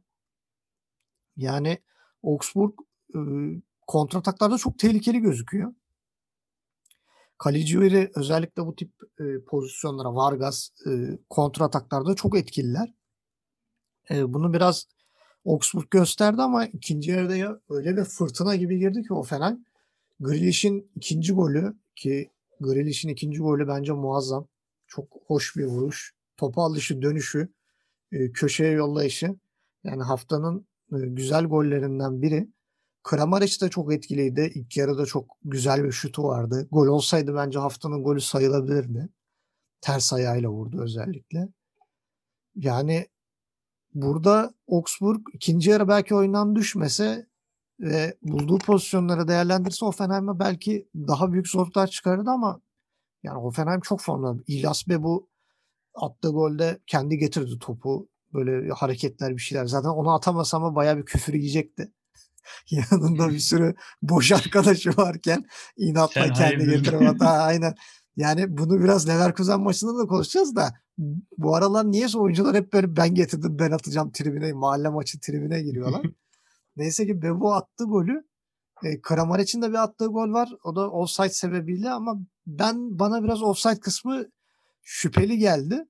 Yani Augsburg e, kontrataklarda çok tehlikeli gözüküyor. Caligiuri özellikle bu tip e, pozisyonlara Vargas e, kontrataklarda çok etkililer. E, bunu biraz Augsburg gösterdi ama ikinci yarıda ya öyle bir fırtına gibi girdi ki o Fener. Grealish'in ikinci golü ki Grealish'in ikinci golü bence muazzam. Çok hoş bir vuruş. Topa alışı, dönüşü, e, köşeye yollayışı. Yani haftanın e, güzel gollerinden biri. Kramaric de çok etkiliydi. İlk yarıda çok güzel bir şutu vardı. Gol olsaydı bence haftanın golü sayılabilirdi. Ters ayağıyla vurdu özellikle. Yani burada Augsburg ikinci yarı belki oyundan düşmese ve bulduğu pozisyonları değerlendirse Hoffenheim'e belki daha büyük zorluklar çıkarırdı ama yani Hoffenheim çok formda. İlyas bu attığı golde kendi getirdi topu. Böyle hareketler bir şeyler. Zaten onu atamasa ama bayağı bir küfür yiyecekti. [laughs] Yanında bir sürü boş [laughs] arkadaşı varken inatla Sen kendi getirip. Aynen. Yani bunu biraz Leverkusen maçında da konuşacağız da bu aralar niye oyuncular hep böyle ben getirdim ben atacağım tribüne mahalle maçı tribüne giriyorlar. [laughs] Neyse ki Bebo attı golü. E, Kramaric'in de bir attığı gol var. O da offside sebebiyle ama ben bana biraz offside kısmı şüpheli geldi.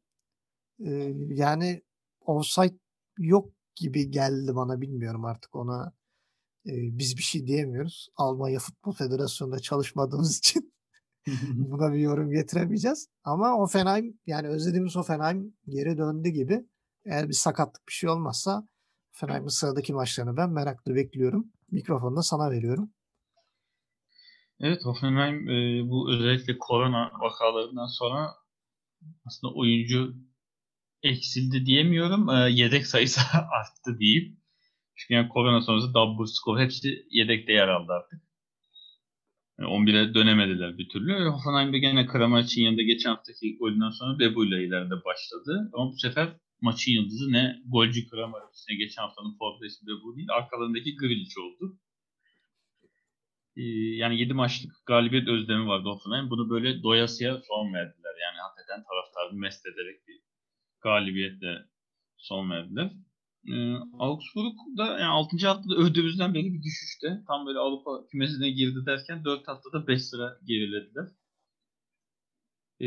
E, yani offside yok gibi geldi bana bilmiyorum artık ona e, biz bir şey diyemiyoruz. Almanya Futbol Federasyonu'nda çalışmadığımız için [laughs] buna bir yorum getiremeyeceğiz. Ama Offenheim yani özlediğimiz Offenheim geri döndü gibi. Eğer bir sakatlık bir şey olmazsa Offenheim'in sıradaki maçlarını ben meraklı bekliyorum. Mikrofonu da sana veriyorum. Evet Hoffenheim e, bu özellikle korona vakalarından sonra aslında oyuncu eksildi diyemiyorum. E, yedek sayısı [laughs] arttı diyeyim. Çünkü yani korona sonrası Dabur, Skov hepsi yedekte yer aldı artık. Yani 11'e dönemediler bir türlü. Hoffenheim'de gene Kramaric'in yanında geçen haftaki golünden sonra Bebu ile ileride başladı. Ama bu sefer maçın yıldızı ne golcü Kramaric ne geçen haftanın forvet ismi Bebu değil. Arkalarındaki Grilic oldu. Ee, yani 7 maçlık galibiyet özlemi vardı Hoffenheim. Bunu böyle doyasıya son verdiler. Yani hakikaten taraftarını mest ederek bir galibiyetle son verdiler. E, Augsburg da yani 6. haftada övdüğümüzden beri bir düşüşte. Tam böyle Avrupa kümesine girdi derken 4 haftada 5 sıra gerilediler. E,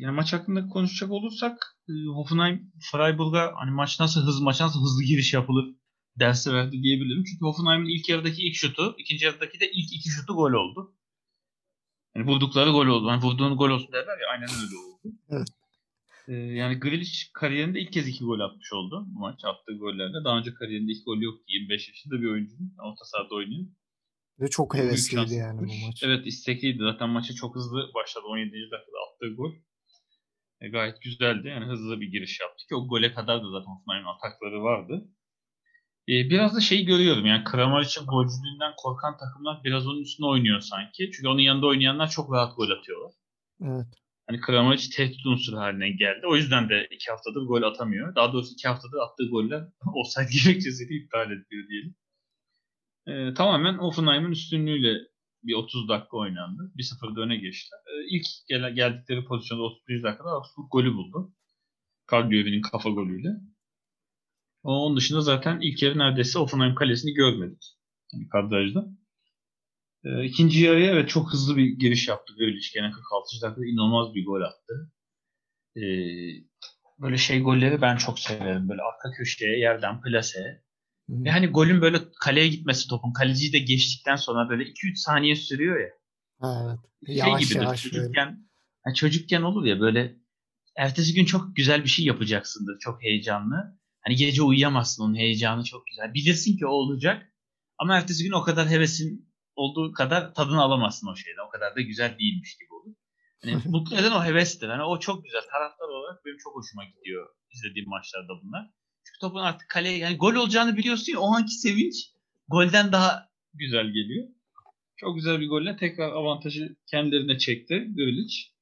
yani maç hakkında konuşacak olursak e, Hoffenheim Freiburg'a hani maç nasıl hızlı maç nasıl hızlı giriş yapılır dersi verdi diyebilirim. Çünkü Hoffenheim'in ilk yarıdaki ilk şutu, ikinci yarıdaki de ilk iki şutu gol oldu. Yani vurdukları gol oldu. Yani vurduğun gol olsun derler ya aynen öyle oldu. Evet. Ee, yani Grealish kariyerinde ilk kez iki gol atmış oldu bu maç attığı gollerde. Daha önce kariyerinde ilk gol yoktu. 25 yaşında bir oyuncu. Orta sahada oynuyor. Ve çok hevesliydi yani bu maç. Evet istekliydi. Zaten maça çok hızlı başladı. 17. dakikada attığı gol. E, gayet güzeldi. Yani hızlı bir giriş yaptı ki o gole kadar da zaten Hoffenheim'in atakları vardı. E, biraz da şeyi görüyorum yani Kramaric'in golcülüğünden korkan takımlar biraz onun üstüne oynuyor sanki. Çünkü onun yanında oynayanlar çok rahat gol atıyorlar. Evet. Hani Kramaric tehdit unsuru haline geldi. O yüzden de iki haftadır gol atamıyor. Daha doğrusu iki haftadır attığı goller [laughs] offside gerekçesiyle iptal ediliyor diyelim. Ee, tamamen Hoffenheim'in üstünlüğüyle bir 30 dakika oynandı. 1-0'da öne geçtiler. Ee, ilk gel- geldikleri pozisyonda 31 dakikada Augsburg golü buldu. Cagliari'nin kafa golüyle. Onun dışında zaten ilk yarı neredeyse Hoffenheim kalesini görmedik. Yani kadrajda. Ee, ikinci yarıya evet çok hızlı bir giriş yaptı Grealish. Gene 46. dakikada inanılmaz bir gol attı. Ee, böyle şey golleri ben çok severim. Böyle arka köşeye yerden plase. Hı. Ve hani golün böyle kaleye gitmesi topun. Kaleciyi de geçtikten sonra böyle 2-3 saniye sürüyor ya. Ha, evet. Şey Yavaş gibidir. yavaş böyle. çocukken, ha, çocukken olur ya böyle ertesi gün çok güzel bir şey yapacaksındır. Çok heyecanlı. Hani gece uyuyamazsın onun heyecanı çok güzel. Bilirsin ki o olacak. Ama ertesi gün o kadar hevesin olduğu kadar tadını alamazsın o şeyden. O kadar da güzel değilmiş gibi olur. Hani [laughs] mutlu eden o hevestir. Hani o çok güzel. Taraftar olarak benim çok hoşuma gidiyor izlediğim maçlarda bunlar. Çünkü topun artık kaleye yani gol olacağını biliyorsun ya o anki sevinç golden daha güzel geliyor. Çok güzel bir golle tekrar avantajı kendilerine çekti Grilic.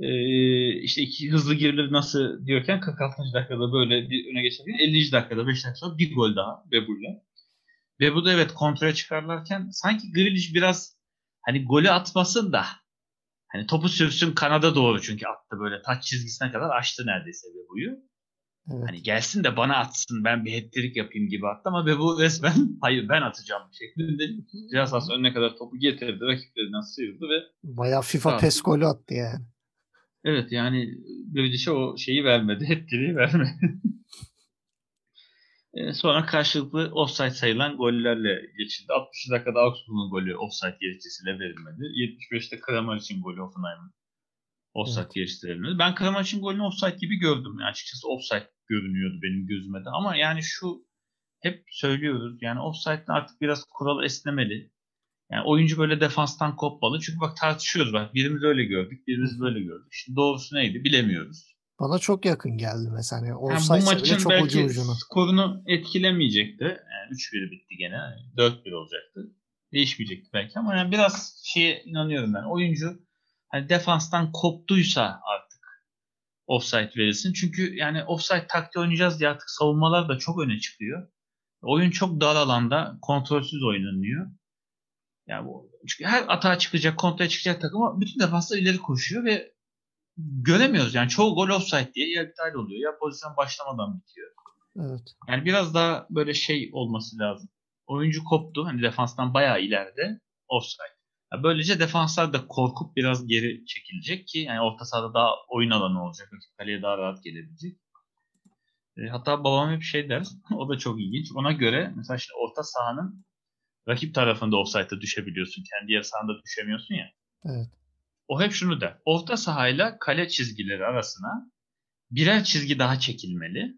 Ee, işte iki hızlı girilir nasıl diyorken 46. dakikada böyle bir öne geçerken 50. dakikada 5 dakika sonra bir gol daha Bebu'yla. Bebu da evet kontraya çıkarlarken sanki Grilic biraz hani golü atmasın da hani topu sürsün kanada doğru çünkü attı böyle taç çizgisine kadar açtı neredeyse Bebu'yu. Evet. Hani gelsin de bana atsın ben bir hat-trick yapayım gibi attı ama Bebu resmen [laughs] hayır ben atacağım şeklinde ceza sahası önüne kadar topu getirdi rakiplerinden sıyırdı ve Bayağı FIFA. PES golü attı yani. Evet yani Grealish'e o şeyi vermedi. [laughs] Hat-trick'i vermedi. E, Sonra karşılıklı offside sayılan gollerle geçildi. 60 dakikada Augsburg'un golü offside gerekçesiyle verilmedi. 75'te Kramaric'in golü Hoffenheim'in offside Evet. gerekçesiyle verilmedi. Ben Kramaric'in golünü offside gibi gördüm. Yani açıkçası offside görünüyordu benim gözüme de. Ama yani şu hep söylüyoruz. Yani offside'ın artık biraz kural esnemeli. Yani oyuncu böyle defanstan kopmalı. Çünkü bak tartışıyoruz bak. Birimiz öyle gördük, birimiz böyle gördük. Şimdi doğrusu neydi bilemiyoruz. Bana çok yakın geldi mesela. Yani bu maçın çok ucu belki ucuna. skorunu etkilemeyecekti. Yani 3-1 bitti gene. Yani 4-1 olacaktı. Değişmeyecekti belki ama yani biraz şeye inanıyorum ben. Oyuncu hani defanstan koptuysa artık offside verilsin. Çünkü yani offside taktiği oynayacağız diye artık savunmalar da çok öne çıkıyor. Oyun çok dar alanda kontrolsüz oynanıyor. Yani bu, çünkü her atağa çıkacak, kontraya çıkacak takım ama bütün defanslar ileri koşuyor ve göremiyoruz. Yani çoğu gol offside diye ya iptal oluyor ya pozisyon başlamadan bitiyor. Evet. Yani biraz daha böyle şey olması lazım. Oyuncu koptu. Hani defanstan bayağı ileride. Offside. Ya böylece defanslar da korkup biraz geri çekilecek ki yani orta sahada daha oyun alanı olacak. Kaleye daha rahat gelebilecek. E, hatta babam hep şey der. [laughs] o da çok ilginç. Ona göre mesela şimdi orta sahanın rakip tarafında offside'a düşebiliyorsun. Kendi yarı sahanda düşemiyorsun ya. Evet. O hep şunu der. Orta sahayla kale çizgileri arasına birer çizgi daha çekilmeli.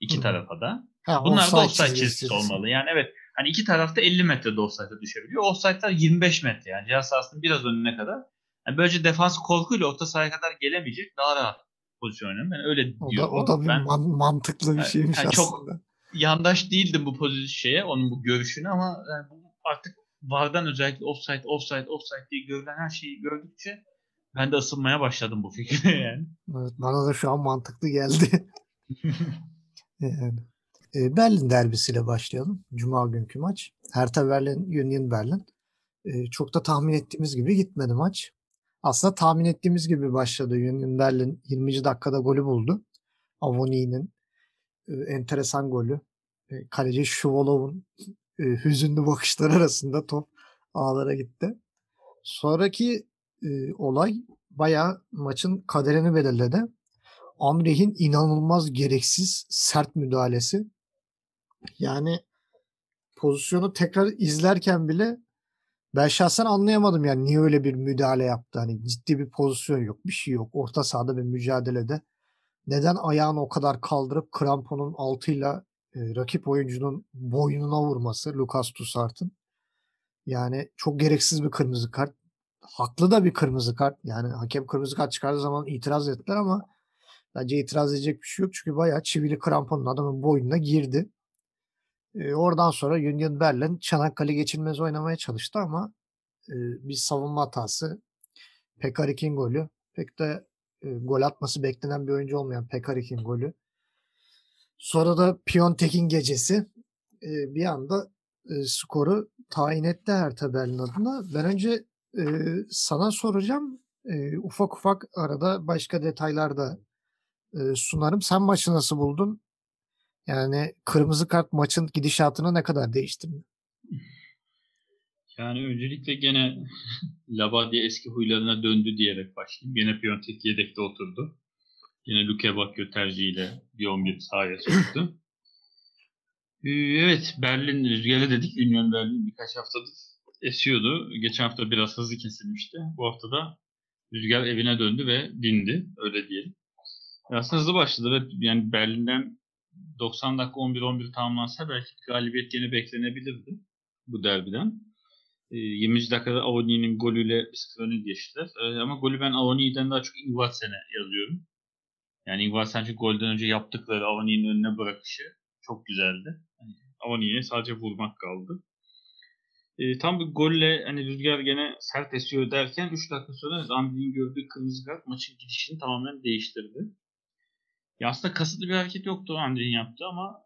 iki Hı. tarafa da. Ha, Bunlar da offside çizgisi çizgisi olmalı. Yani evet hani iki tarafta 50 metrede offside'a düşebiliyor. Offside'lar 25 metre yani ceza sahasının biraz önüne kadar. Yani böylece defans korkuyla orta sahaya kadar gelemeyecek. Daha rahat pozisyon oynanıyor. Yani öyle O diyor da, o da bir Ben man- mantıklı bir Yani- şeymiş yani çok- aslında. yandaş değildim bu pozisyon şeye, onun bu görüşüne ama yani bu artık VAR'dan özellikle offside, offside, offside diye görülen her şeyi gördükçe ben de ısınmaya başladım bu fikre [laughs] yani. Evet, bana da şu an mantıklı geldi. [laughs] E, Berlin derbisiyle başlayalım. Cuma günkü maç. Hertha Berlin, Union Berlin. E, çok da tahmin ettiğimiz gibi gitmedi maç. Aslında tahmin ettiğimiz gibi başladı. Union Berlin 20. dakikada golü buldu. Avoni'nin e, enteresan golü. E, kaleci Şuvalov'un e, hüzünlü bakışları [laughs] arasında top ağlara gitti. Sonraki e, olay bayağı maçın kaderini belirledi. Amreh'in inanılmaz gereksiz sert müdahalesi. Yani pozisyonu tekrar izlerken bile ben şahsen anlayamadım yani niye öyle bir müdahale yaptı. Hani ciddi bir pozisyon yok, bir şey yok. Orta sahada bir mücadelede neden ayağını o kadar kaldırıp kramponun altıyla e, rakip oyuncunun boynuna vurması Lucas Toussaint'ın Yani çok gereksiz bir kırmızı kart. Haklı da bir kırmızı kart. Yani hakem kırmızı kart çıkardığı zaman itiraz ettiler ama bence itiraz edecek bir şey yok. Çünkü bayağı çivili kramponun adamın boynuna girdi. E, oradan sonra Union Berlin Çanakkale geçilmez oynamaya çalıştı ama e, bir savunma hatası. Pekarik'in golü. Pek de e, gol atması beklenen bir oyuncu olmayan Pekarik'in golü. Sonra da Piontek'in gecesi e, bir anda e, skoru tayin etti Hertha Berlin adına. Ben önce e, sana soracağım. E, ufak ufak arada başka detaylar da e, sunarım. Sen maçı nasıl buldun? Yani kırmızı kart maçın gidişatını ne kadar değiştirdi? Yani öncelikle gene [laughs] Labadia eski huylarına döndü diyerek başlayayım. Gene Piontek yedekte oturdu. Yine Luke Bakio tercihiyle bir 11 sahaya soktu. [laughs] Ee, evet Berlin rüzgarı dedik. Union Berlin birkaç haftadır esiyordu. Geçen hafta biraz hızlı kesilmişti. Bu hafta da rüzgar evine döndü ve dindi. Öyle diyelim. Aslında hızlı başladı ve yani Berlin'den 90 dakika 11-11 tamamlansa belki galibiyet yine beklenebilirdi bu derbiden. 20. Ee, dakikada Avoni'nin golüyle 1-0 öne geçtiler. Ee, ama golü ben Avoni'den daha çok Ingvarsen'e yazıyorum. Yani Ingvarsen çünkü golden önce yaptıkları Avoni'nin önüne bırakışı çok güzeldi. Yani Avoni'ye sadece vurmak kaldı. E, tam bir golle hani rüzgar gene sert esiyor derken 3 dakika sonra Andri'nin gördüğü kırmızı kart maçın gidişini tamamen değiştirdi. Ya aslında kasıtlı bir hareket yoktu Andri'nin yaptı ama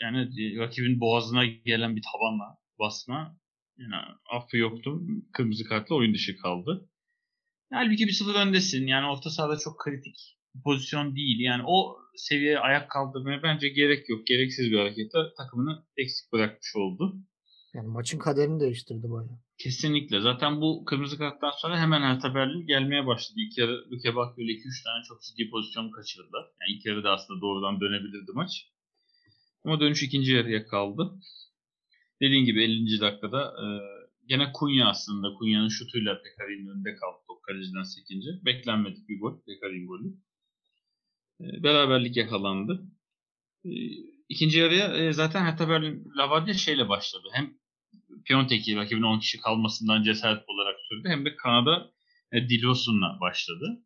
yani rakibin boğazına gelen bir tabanla basma yani affı yoktu. Kırmızı kartla oyun dışı kaldı. Halbuki bir sıfır öndesin. Yani orta sahada çok kritik pozisyon değil. Yani o seviyeye ayak kaldırmaya bence gerek yok. Gereksiz bir hareketle takımını eksik bırakmış oldu. Yani maçın kaderini değiştirdi bayağı. Kesinlikle. Zaten bu kırmızı karttan sonra hemen Hertha Berlin gelmeye başladı. İlk yarı Luke Bakio ile 2-3 tane çok ciddi pozisyon kaçırdı. Yani ilk yarı da aslında doğrudan dönebilirdi maç. Ama dönüş ikinci yarıya kaldı. Dediğin gibi 50. dakikada e, gene Kunya aslında. Kunya'nın şutuyla Pekarin'in önünde kaldı top kaleciden sekince. Beklenmedik bir gol. Pekarin golü. E, beraberlik yakalandı. E, ikinci yarıya e, zaten Hertha Berlin Lavadia şeyle başladı. Hem Piontek'i rakibin 10 kişi kalmasından cesaret olarak sürdü. Hem de Kanada Dilosun'la başladı.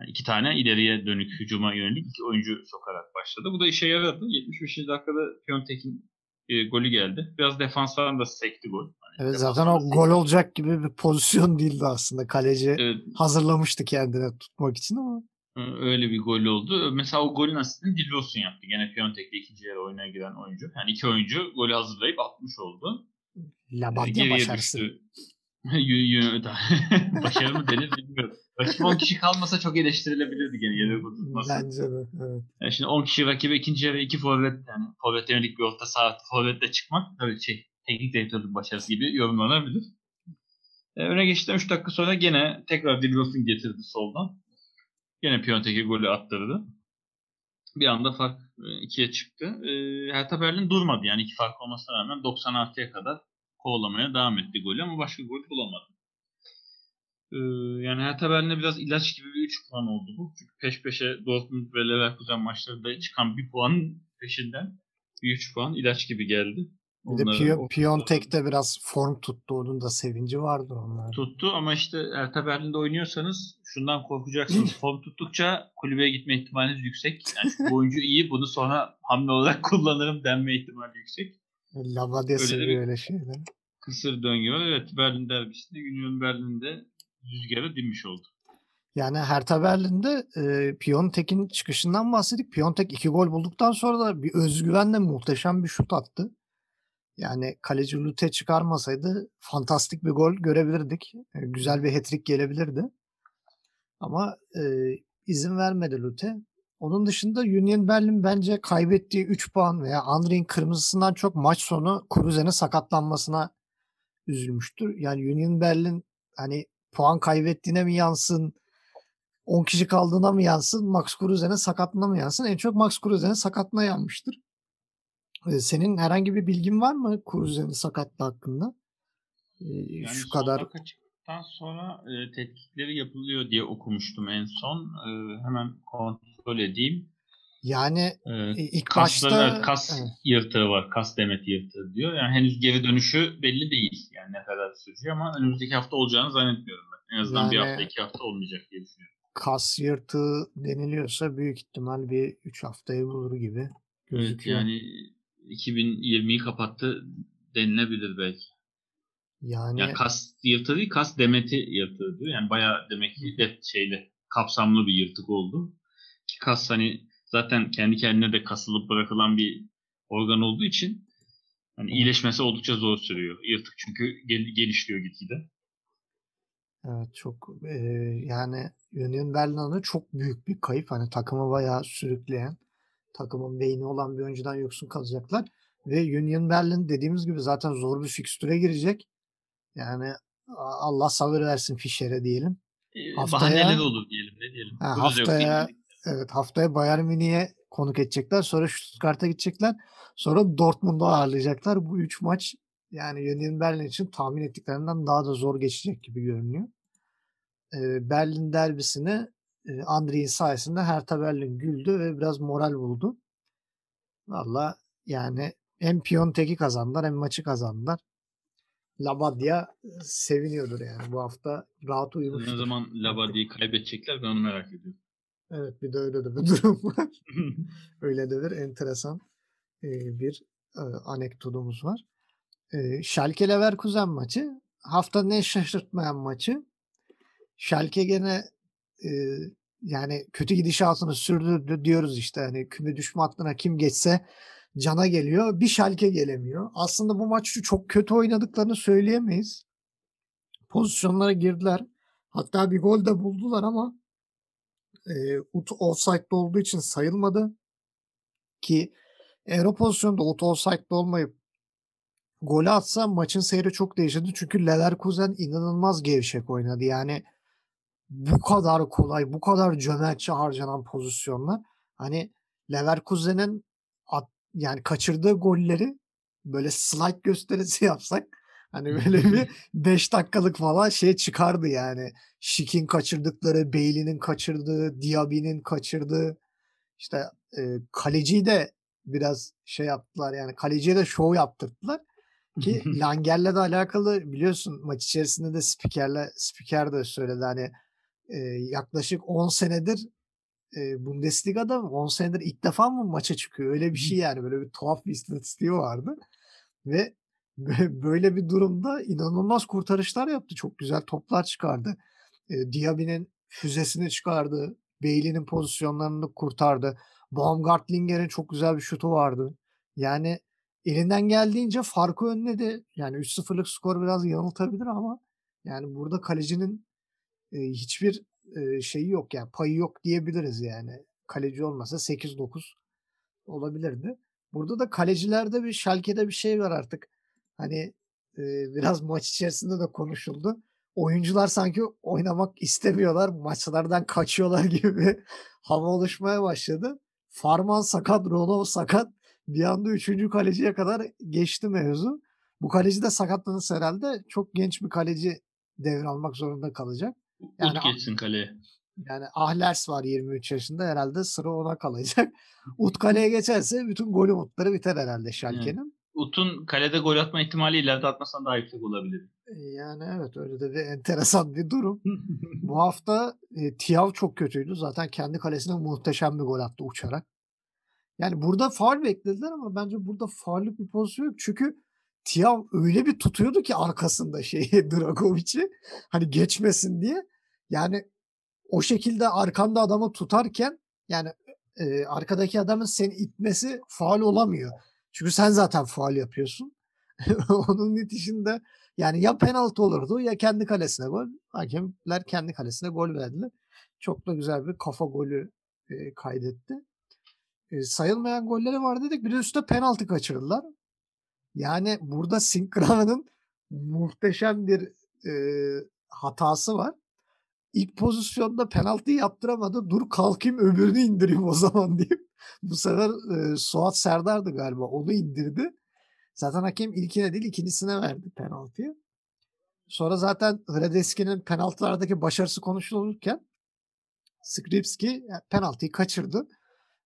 Yani iki tane ileriye dönük hücuma yönelik iki oyuncu sokarak başladı. Bu da işe yaradı. 75. dakikada Piontek'in e, golü geldi. Biraz defansların da sekti gol. Hani evet zaten o sekti. gol olacak gibi bir pozisyon değildi aslında. Kaleci evet. hazırlamıştı kendine tutmak için ama. Öyle bir gol oldu. Mesela o golün aslında Dilrosun yaptı. Gene Piontek'te ikinci yarı oyuna giren oyuncu. Yani iki oyuncu golü hazırlayıp atmış oldu. Labadya başarısı. [laughs] [laughs] Başarı mı denir bilmiyorum. Rakip 10 kişi kalmasa çok eleştirilebilirdi gene yere tutması. Bence de. Evet. Yani şimdi 10 kişi rakibe ikinci yarı iki forvet yani forvet yönelik bir orta saha forvetle çıkmak tabii şey teknik direktörlük başarısı gibi yorumlanabilir. E, öne geçti 3 dakika sonra gene tekrar Dilrosun getirdi soldan. Gene Piontek'e golü attırdı. Bir anda fark 2'ye e, çıktı. E, Hertha Berlin durmadı yani iki fark olmasına rağmen 90 artıya kadar kovalamaya devam etti golü ama başka gol bulamadı. Ee, yani Hertha Berlin'e biraz ilaç gibi bir 3 puan oldu bu. Çünkü peş peşe Dortmund ve Leverkusen maçlarında çıkan bir puanın peşinden bir 3 puan ilaç gibi geldi. Bir de Piyo, Piontek'te biraz form tuttu. Onun da sevinci vardı onlar. Tuttu ama işte Hertha Berlin'de oynuyorsanız şundan korkacaksınız. [laughs] form tuttukça kulübeye gitme ihtimaliniz yüksek. Yani bu oyuncu iyi bunu sonra hamle olarak [laughs] kullanırım denme ihtimali yüksek. Lavadya seviyor öyle şeyler. Kısır döngü var. Evet Berlin derbisinde Union Berlin'de rüzgarı dinmiş oldu. Yani Hertha Berlin'de e, Piontek'in çıkışından bahsettik. Piontek iki gol bulduktan sonra da bir özgüvenle muhteşem bir şut attı. Yani kaleci Lute çıkarmasaydı fantastik bir gol görebilirdik. E, güzel bir hat-trick gelebilirdi. Ama e, izin vermedi Lute. Onun dışında Union Berlin bence kaybettiği 3 puan veya Andri'nin kırmızısından çok maç sonu Kruse'nin sakatlanmasına üzülmüştür. Yani Union Berlin hani puan kaybettiğine mi yansın 10 kişi kaldığına mı yansın Max Kruse'nin sakatlığına mı yansın en çok Max Kruse'nin sakatlığına yanmıştır. Senin herhangi bir bilgin var mı Kruse'nin sakatlığı hakkında? Yani Şu kadar çıktıktan sonra e, tetkikleri yapılıyor diye okumuştum en son. E, hemen kontrol edeyim. Yani Evet. i- ilk Kasları, başta evet, kas evet, yırtığı var. Kas demeti yırtığı diyor. Yani henüz geri dönüşü belli değil. Yani ne kadar sürecek ama önümüzdeki hafta olacağını zannetmiyorum ben. En azından bir hafta yani iki hafta olmayacak diye düşünüyorum. kas yırtığı deniliyorsa büyük ihtimal bir 3 haftayı bulur gibi Evet gözüküyor. yani 2020'yi kapattı denilebilir belki. Ya Yani kas yırtığı değil, kas demeti yırtığı diyor. Yani bayağı demek ki de şeyle kapsamlı bir yırtık oldu. Ki kas hani zaten kendi kendine de kasılıp bırakılan bir organ olduğu için hani iyileşmesi oldukça zor sürüyor. Yırtık çünkü gel- gelişiyor gitgide. evet çok e, yani Union Berlin'e çok büyük bir kayıp. Hani takımı bayağı sürükleyen, takımın beyni olan bir oyuncudan yoksun kalacaklar. Ve Union Berlin dediğimiz gibi zaten zor bir fikstüre girecek. Yani Allah sabır versin Fischer'e diyelim. Ee, Haftaya bahaneleri olur diyelim ne diyelim. ha, yok haftaya mi? evet haftaya Bayern Münih'e konuk edecekler. Sonra Stuttgart'a gidecekler. Sonra Dortmund'u ağırlayacaklar. Bu üç maç yani Union Berlin için tahmin ettiklerinden daha da zor geçecek gibi görünüyor. Ee, Berlin derbisini e, Andri'nin sayesinde Hertha Berlin güldü ve biraz moral buldu. Valla yani hem Piontek'i kazandılar hem maçı kazandılar. Labadia seviniyordur yani bu hafta rahat Ne uyumuştur zaman. Labadia'yı kaybedecekler ben onu merak ediyorum. Evet bir de öyle de bir [laughs] durum var. [laughs] Öyle de bir enteresan e, bir e, anekdotumuz var. E, Schalke Leverkusen maçı haftanın en şaşırtmayan maçı. Schalke gene yani kötü gidişatını sürdürdü diyoruz işte hani küme düşme hattına kim geçse cana geliyor. Bir Schalke gelemiyor. Aslında bu maçı çok kötü oynadıklarını söyleyemeyiz. Pozisyonlara girdiler. Hatta bir gol de buldular ama e, Ut offside'da olduğu için sayılmadı ki eğer o pozisyonda Ut offside'da olmayıp golü atsa maçın seyri çok değişirdi. Çünkü Leverkusen inanılmaz gevşek oynadı. Yani bu kadar kolay, bu kadar cömertçe harcanan pozisyonlar. Hani Leverkusen'in yani kaçırdığı golleri böyle slide gösterisi [laughs] yapsak hani böyle bir [laughs] 5 dakikalık falan şey çıkardı yani. Şik'in kaçırdıkları, Bailey'nin kaçırdığı, Diaby'nin kaçırdığı işte e, kaleciyi de biraz şey yaptılar yani kaleciye de şov yaptırdılar ki [laughs] Langer'le de alakalı biliyorsun maç içerisinde de spikerle spiker de söyledi hani e, yaklaşık 10 senedir e, Bundesliga'da mı? 10 senedir ilk defa mı maça çıkıyor? Öyle bir şey [laughs] yani böyle bir tuhaf bir istatistiği vardı ve bö- böyle bir durumda inanılmaz kurtarışlar yaptı. Çok güzel toplar çıkardı. E, Diaby'nin füzesini çıkardı Bailey'nin pozisyonlarını kurtardı. Baumgartlinger'in çok güzel bir şutu vardı. Yani elinden geldiğince farkı önledi. Yani 3-0'lık skor biraz yanıltabilir ama yani burada kalecinin e, hiçbir e, şeyi yok yani payı yok diyebiliriz yani. Kaleci olmasa 8-9 olabilirdi. Burada da kalecilerde bir Schalke'de bir şey var artık. Hani e, [laughs] biraz maç içerisinde de konuşuldu. Oyuncular sanki oynamak istemiyorlar. Maçlardan kaçıyorlar [laughs] gibi bir hava oluşmaya başladı. Farman sakat, Ronaldo sakat. Bir anda üçüncü kaleciye kadar geçti mevzu. Bu kaleci de sakatlanırsa herhalde çok genç bir kaleci devralmak zorunda kalacak. Yani Ut geçsin kaleye. yani Ahlers var 23 yaşında herhalde sıra ona kalacak. [laughs] Ut kaleye geçerse bütün gol umutları biter herhalde. Schalke'nin. Ut'un kalede gol atma ihtimali ileride atmasan daha yüksek olabilir. E, Yani evet öyle de bir enteresan bir durum. [laughs] Bu hafta e, Thiaw çok kötüydü. Zaten kendi kalesine muhteşem bir gol attı uçarak. Yani burada faul beklediler ama bence burada faullük bir pozisyon yok. Çünkü Thiaw öyle bir tutuyordu ki arkasında şeyi [laughs] Dragovic'i hani geçmesin diye. Yani o şekilde arkanda adamı tutarken yani e, arkadaki adamın seni itmesi faul olamıyor. Çünkü sen zaten faul yapıyorsun. [laughs] Onun itişinde yani ya penaltı olurdu ya kendi kalesine gol. Hakemler kendi kalesine gol verdiler. Çok da güzel bir kafa golü e, kaydetti. E, sayılmayan golleri var dedik. Bir de üstte penaltı kaçırdılar. Yani burada Sinkran'ın [laughs] muhteşem bir e, hatası var. İlk pozisyonda penaltıyı yaptıramadı. Dur kalkayım öbürünü indireyim o zaman [laughs] deyip bu sefer e, Suat Serdar'dı galiba. Onu indirdi. Zaten hakem ilkine değil ikincisine verdi penaltıyı. Sonra zaten Hradeski'nin penaltılardaki başarısı konuşulurken Skripski penaltıyı kaçırdı.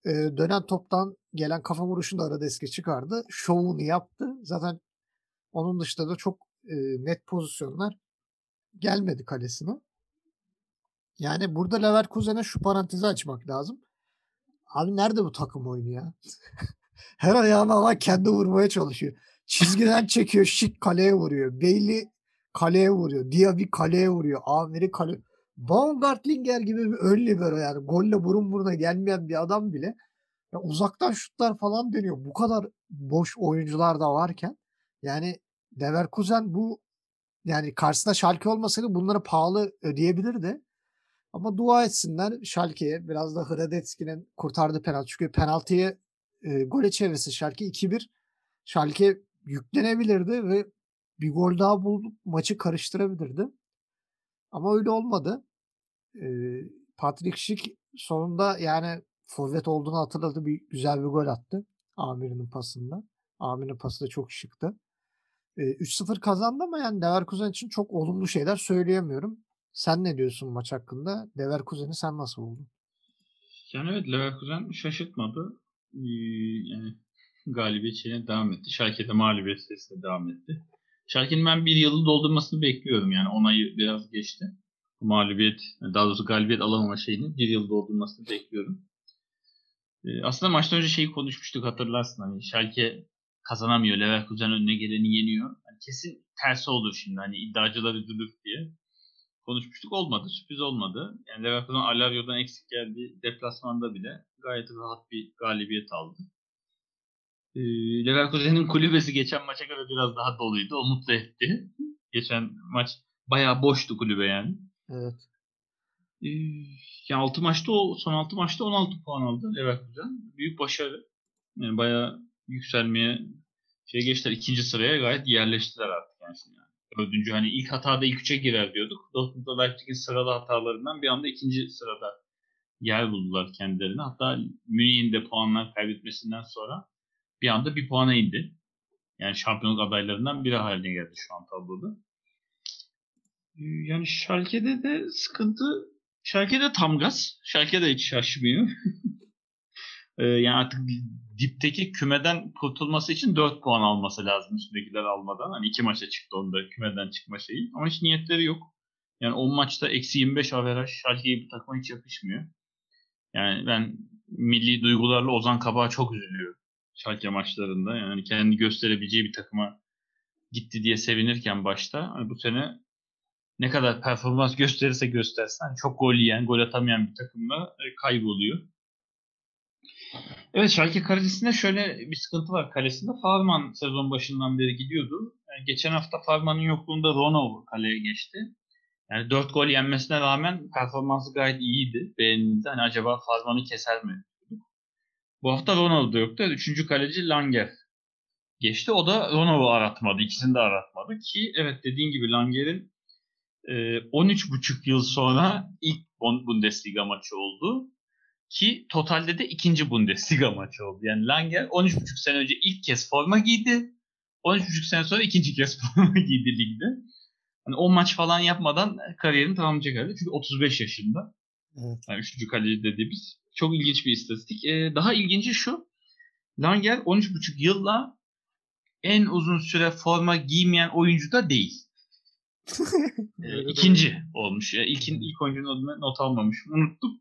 e, dönen toptan gelen kafa vuruşunu da Aradeske çıkardı. Şovunu yaptı. Zaten onun dışında da çok e, net pozisyonlar gelmedi kalesine. Yani burada Leverkusen'e şu parantezi açmak lazım. Abi nerede bu takım oyunu ya? [laughs] Her ayağına alan kendi vurmaya çalışıyor. Çizgiden çekiyor, şık kaleye vuruyor. Bailey kaleye vuruyor. Diaby kaleye vuruyor. Amiri kale. Baumgartlinger gibi bir ön libero yani. Golle burun buruna gelmeyen bir adam bile ya uzaktan şutlar falan deniyor. Bu kadar boş oyuncular da varken yani Leverkusen bu yani karşısında Schalke olmasaydı bunları pahalı ödeyebilirdi. Ama dua etsinler Schalke'ye. Biraz da Hradetski'nin kurtardığı penaltı. Çünkü penaltıyı e, gole çevirse Schalke 2-1 Schalke yüklenebilirdi ve bir gol daha bulup maçı karıştırabilirdi. Ama öyle olmadı. E, Patrick Schick sonunda yani forvet olduğunu hatırladı. Bir güzel bir gol attı. Amir'in pasında. Amir'in pası da çok şıktı. E, 3-0 kazandı ama yani Leverkusen için çok olumlu şeyler söyleyemiyorum. Sen ne diyorsun maç hakkında? Leverkusen'i sen nasıl buldun? Yani evet Leverkusen şaşırtmadı. Yani [laughs] galibiyet şeyine devam etti. Schalke'de mağlubiyet serisine devam etti. Schalke'nin ben bir yılı doldurmasını bekliyorum yani. Onayı biraz geçti. Mağlubiyet, daha doğrusu galibiyet alamama şeyini bir yıl doldurmasını bekliyorum. Aslında maçtan önce şeyi konuşmuştuk hatırlarsın. Hani Schalke kazanamıyor. Leverkusen önüne geleni yeniyor. Yani kesin tersi olur şimdi. Hani iddiacılar üzülür diye konuşmuştuk. Olmadı. Sürpriz olmadı. Yani Leverkusen Alario'dan eksik geldi. Deplasmanda bile gayet rahat bir galibiyet aldı. Ee, Leverkusen'in kulübesi geçen maça göre biraz daha doluydu. O mutlu etti. Geçen maç bayağı boştu kulübe yani. Evet. Ee, yani 6 maçta o son 6 maçta 16 puan aldı Leverkusen. Büyük başarı. Yani bayağı yükselmeye şey geçtiler. ikinci sıraya gayet yerleştiler artık yani. Şimdi. Dördüncü hani ilk hatada ilk üçe girer diyorduk. Dortmund'da Leipzig'in sıralı hatalarından bir anda ikinci sırada yer buldular kendilerine. Hatta Münih'in de puanlar kaybetmesinden sonra bir anda bir puana indi. Yani şampiyonluk adaylarından biri haline geldi şu an tabloda. Yani Schalke'de de sıkıntı Schalke'de tam gaz. Schalke hiç şaşmıyor. [laughs] yani artık dipteki kümeden kurtulması için 4 puan alması lazım üstündekiler almadan. Hani iki maça çıktı onda kümeden çıkma şeyi. Ama hiç niyetleri yok. Yani 10 maçta eksi 25 averaj Schalke'ye bir takıma hiç yakışmıyor. Yani ben milli duygularla Ozan Kabak'a çok üzülüyorum. Schalke maçlarında. Yani kendi gösterebileceği bir takıma gitti diye sevinirken başta. Hani bu sene ne kadar performans gösterirse göstersen hani çok gol yiyen, gol atamayan bir takımla kayboluyor. Evet Schalke kalesinde şöyle bir sıkıntı var kalesinde. Farman sezon başından beri gidiyordu. Yani geçen hafta Farman'ın yokluğunda Ronov kaleye geçti. Yani 4 gol yenmesine rağmen performansı gayet iyiydi. Beğenildi. Hani acaba Farman'ı keser mi? Bu hafta Ronaldo da yoktu. Üçüncü kaleci Langer geçti. O da Ronaldo'u aratmadı. İkisini de aratmadı. Ki evet dediğin gibi Langer'in e, 13,5 yıl sonra ilk Bundesliga maçı oldu. Ki totalde de ikinci Bundesliga maçı oldu. Yani Langer 13,5 sene önce ilk kez forma giydi. 13,5 sene sonra ikinci kez [laughs] forma giydi ligde. Yani 10 maç falan yapmadan kariyerini tamamlayacak herhalde. Çünkü 35 yaşında. Evet. Yani üçüncü kaleci dediğimiz. Çok ilginç bir istatistik. Ee, daha ilginci şu. Langer 13,5 yılla en uzun süre forma giymeyen oyuncu da değil. [laughs] ee, ikinci olmuş. Yani ilkin, ilk oyuncunun adını not almamışım. Unuttum.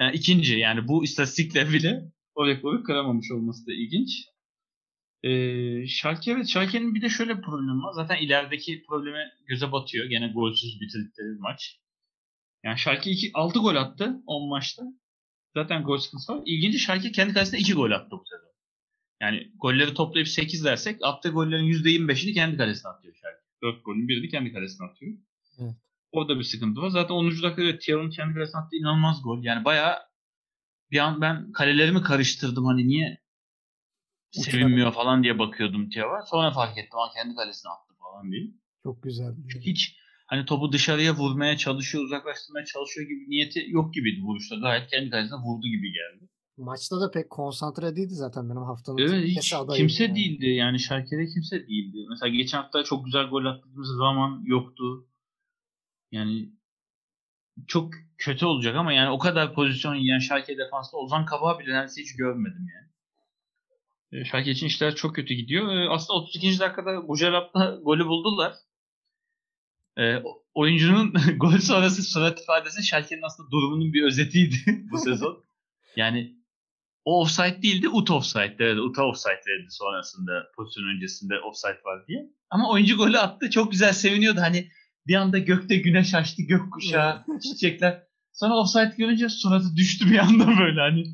Yani ikinci yani bu istatistikle [laughs] bile o rekoru kıramamış olması da ilginç. Ee, Schalke evet Schalke'nin bir de şöyle bir problemi var. Zaten ilerideki probleme göze batıyor. Gene golsüz bitirdikleri maç. Yani Schalke 2, 6 gol attı 10 maçta. Zaten gol sıkıntısı var. İlginci Schalke kendi kalesinde 2 gol attı bu sezon. Yani golleri toplayıp 8 dersek attığı gollerin %25'ini kendi kalesine atıyor Schalke. 4 golün birini kendi kalesine atıyor. Evet. Orada bir sıkıntı var. Zaten 10. dakikada evet, kendi kalesine attığı inanılmaz gol. Yani bayağı bir an ben kalelerimi karıştırdım. Hani niye sevinmiyor falan diye bakıyordum Thiago'ya. Sonra fark ettim. ama kendi kalesine attı falan diye. Çok güzel. Çünkü hiç hani topu dışarıya vurmaya çalışıyor, uzaklaştırmaya çalışıyor gibi niyeti yok gibiydi vuruşta. Gayet kendi kalesine vurdu gibi geldi. Maçta da pek konsantre değildi zaten benim haftanın. Evet hiç kimse yani. değildi yani Şalke'de kimse değildi. Mesela geçen hafta çok güzel gol attığımız zaman yoktu. Yani çok kötü olacak ama yani o kadar pozisyon yiyen Schalke defansta Ozan Kabak'ı bile neredeyse hiç görmedim yani. E, Schalke için işler çok kötü gidiyor. E, aslında 32. dakikada Gujarab'da golü buldular. E, oyuncunun [laughs] gol sonrası surat ifadesi Schalke'nin aslında durumunun bir özetiydi [laughs] bu sezon. Yani o offside değildi, ut offside. Evet, ut offside dedi sonrasında pozisyon öncesinde offside var diye. Ama oyuncu golü attı. Çok güzel seviniyordu. Hani bir anda gökte güneş açtı, gökkuşağı, çiçekler. Sonra offside görünce suratı düştü bir anda böyle hani.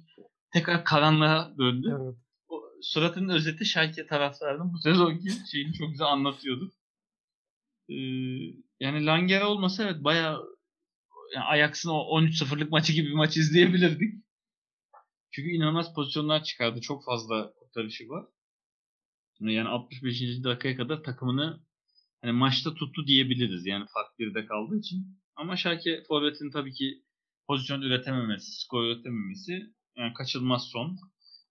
Tekrar karanlığa döndü. Evet. O suratının özeti Schalke taraftarının bu sezonki şeyini çok güzel anlatıyordu. Ee, yani Langer olmasa evet bayağı yani Ajax'ın o 13-0'lık maçı gibi bir maç izleyebilirdik. Çünkü inanılmaz pozisyonlar çıkardı. Çok fazla kurtarışı var. Yani 65. dakikaya kadar takımını hani maçta tuttu diyebiliriz. Yani fark birde kaldığı için. Ama Schalke forvetin tabii ki pozisyon üretememesi, skor üretememesi yani kaçılmaz son.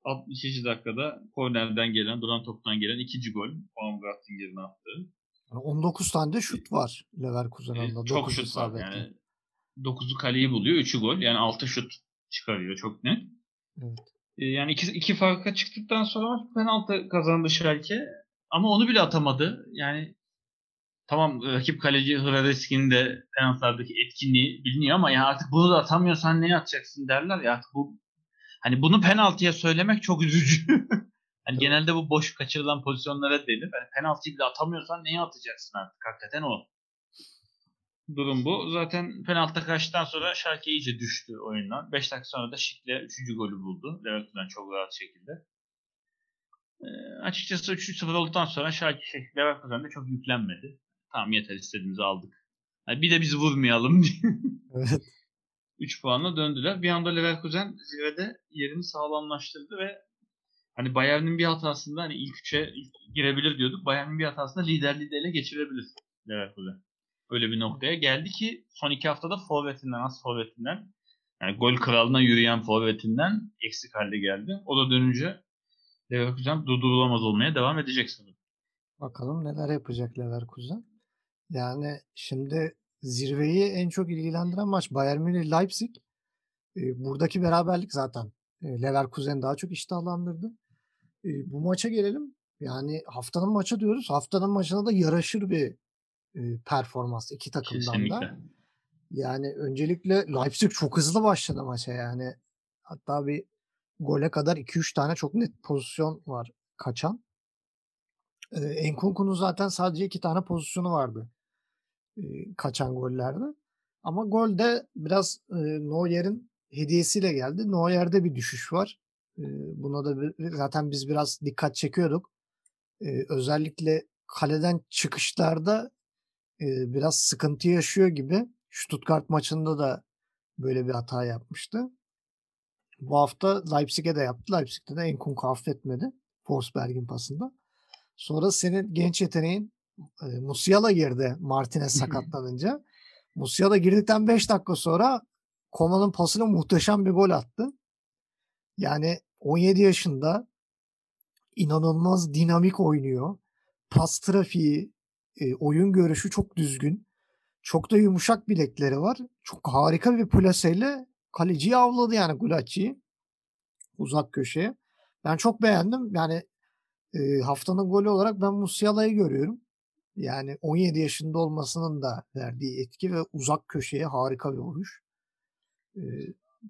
60. dakikada kornerden gelen, duran toptan gelen ikinci gol. Baumgartlinger'in attığı. Yani 19 tane de şut var Leverkusen'de. Ee, çok şut var yani. 9'u kaleyi buluyor, 3'ü gol. Yani 6 şut çıkarıyor çok net. Evet. Ee, yani iki, iki farka çıktıktan sonra penaltı kazandı Schalke. Ama onu bile atamadı. Yani tamam rakip kaleci Hradeski'nin de penaltılardaki etkinliği biliniyor ama ya artık bunu da atamıyorsan ne atacaksın derler ya artık bu hani bunu penaltıya söylemek çok üzücü. [laughs] hani genelde bu boş kaçırılan pozisyonlara denir. Yani penaltıyı bile atamıyorsan neye atacaksın artık? Hakikaten o. Durum bu. Zaten penaltı kaçtıktan sonra Schalke iyice düştü oyundan. 5 dakika sonra da Şik'le 3. golü buldu. Leverkusen çok rahat şekilde. E, açıkçası 3-0 olduktan sonra Schalke şey, Leverkusen de çok yüklenmedi. Tamam yeter istediğimizi aldık. Yani bir de biz vurmayalım. [laughs] Evet. 3 puanla döndüler. Bir anda Leverkusen zirvede yerini sağlamlaştırdı ve hani Bayern'in bir hatasında hani ilk üçe girebilir diyorduk. Bayern'in bir hatasında liderliği de ele geçirebilir Leverkusen. Öyle bir noktaya geldi ki son iki haftada forvetinden, az forvetinden yani gol kralına yürüyen forvetinden eksik halde geldi. O da dönünce Leverkusen durdurulamaz olmaya devam edecek sanırım. Bakalım neler yapacak Leverkusen. Yani şimdi zirveyi en çok ilgilendiren maç Bayern Münih Leipzig. E, buradaki beraberlik zaten e, Leverkusen daha çok iştahlandırdı. E, bu maça gelelim. Yani haftanın maçı diyoruz. Haftanın maçına da yaraşır bir e, performans iki takımdan Kesinlikle. da. Yani öncelikle Leipzig çok hızlı başladı maça yani. Hatta bir gole kadar 2-3 tane çok net pozisyon var kaçan. Ee, Enkunku'nun zaten sadece iki tane pozisyonu vardı e, kaçan gollerde. Ama golde biraz e, Neuer'in hediyesiyle geldi. Neuer'de bir düşüş var. E, buna da bir- zaten biz biraz dikkat çekiyorduk. E, özellikle kaleden çıkışlarda e, biraz sıkıntı yaşıyor gibi. Stuttgart maçında da böyle bir hata yapmıştı. Bu hafta Leipzig'e de yaptı. Leipzig'te de Enkunku affetmedi. Forsberg'in pasında. Sonra senin genç yeteneğin e, Musiala girdi Martinez sakatlanınca. Musiala girdikten 5 dakika sonra Koma'nın pasına muhteşem bir gol attı. Yani 17 yaşında inanılmaz dinamik oynuyor. Pas trafiği, e, oyun görüşü çok düzgün. Çok da yumuşak bilekleri var. Çok harika bir plaseyle kaleciyi avladı yani Gulacci'yi. Uzak köşeye. Ben çok beğendim. Yani e, haftanın golü olarak ben Musiala'yı görüyorum. Yani 17 yaşında olmasının da verdiği etki ve uzak köşeye harika bir vuruş. E,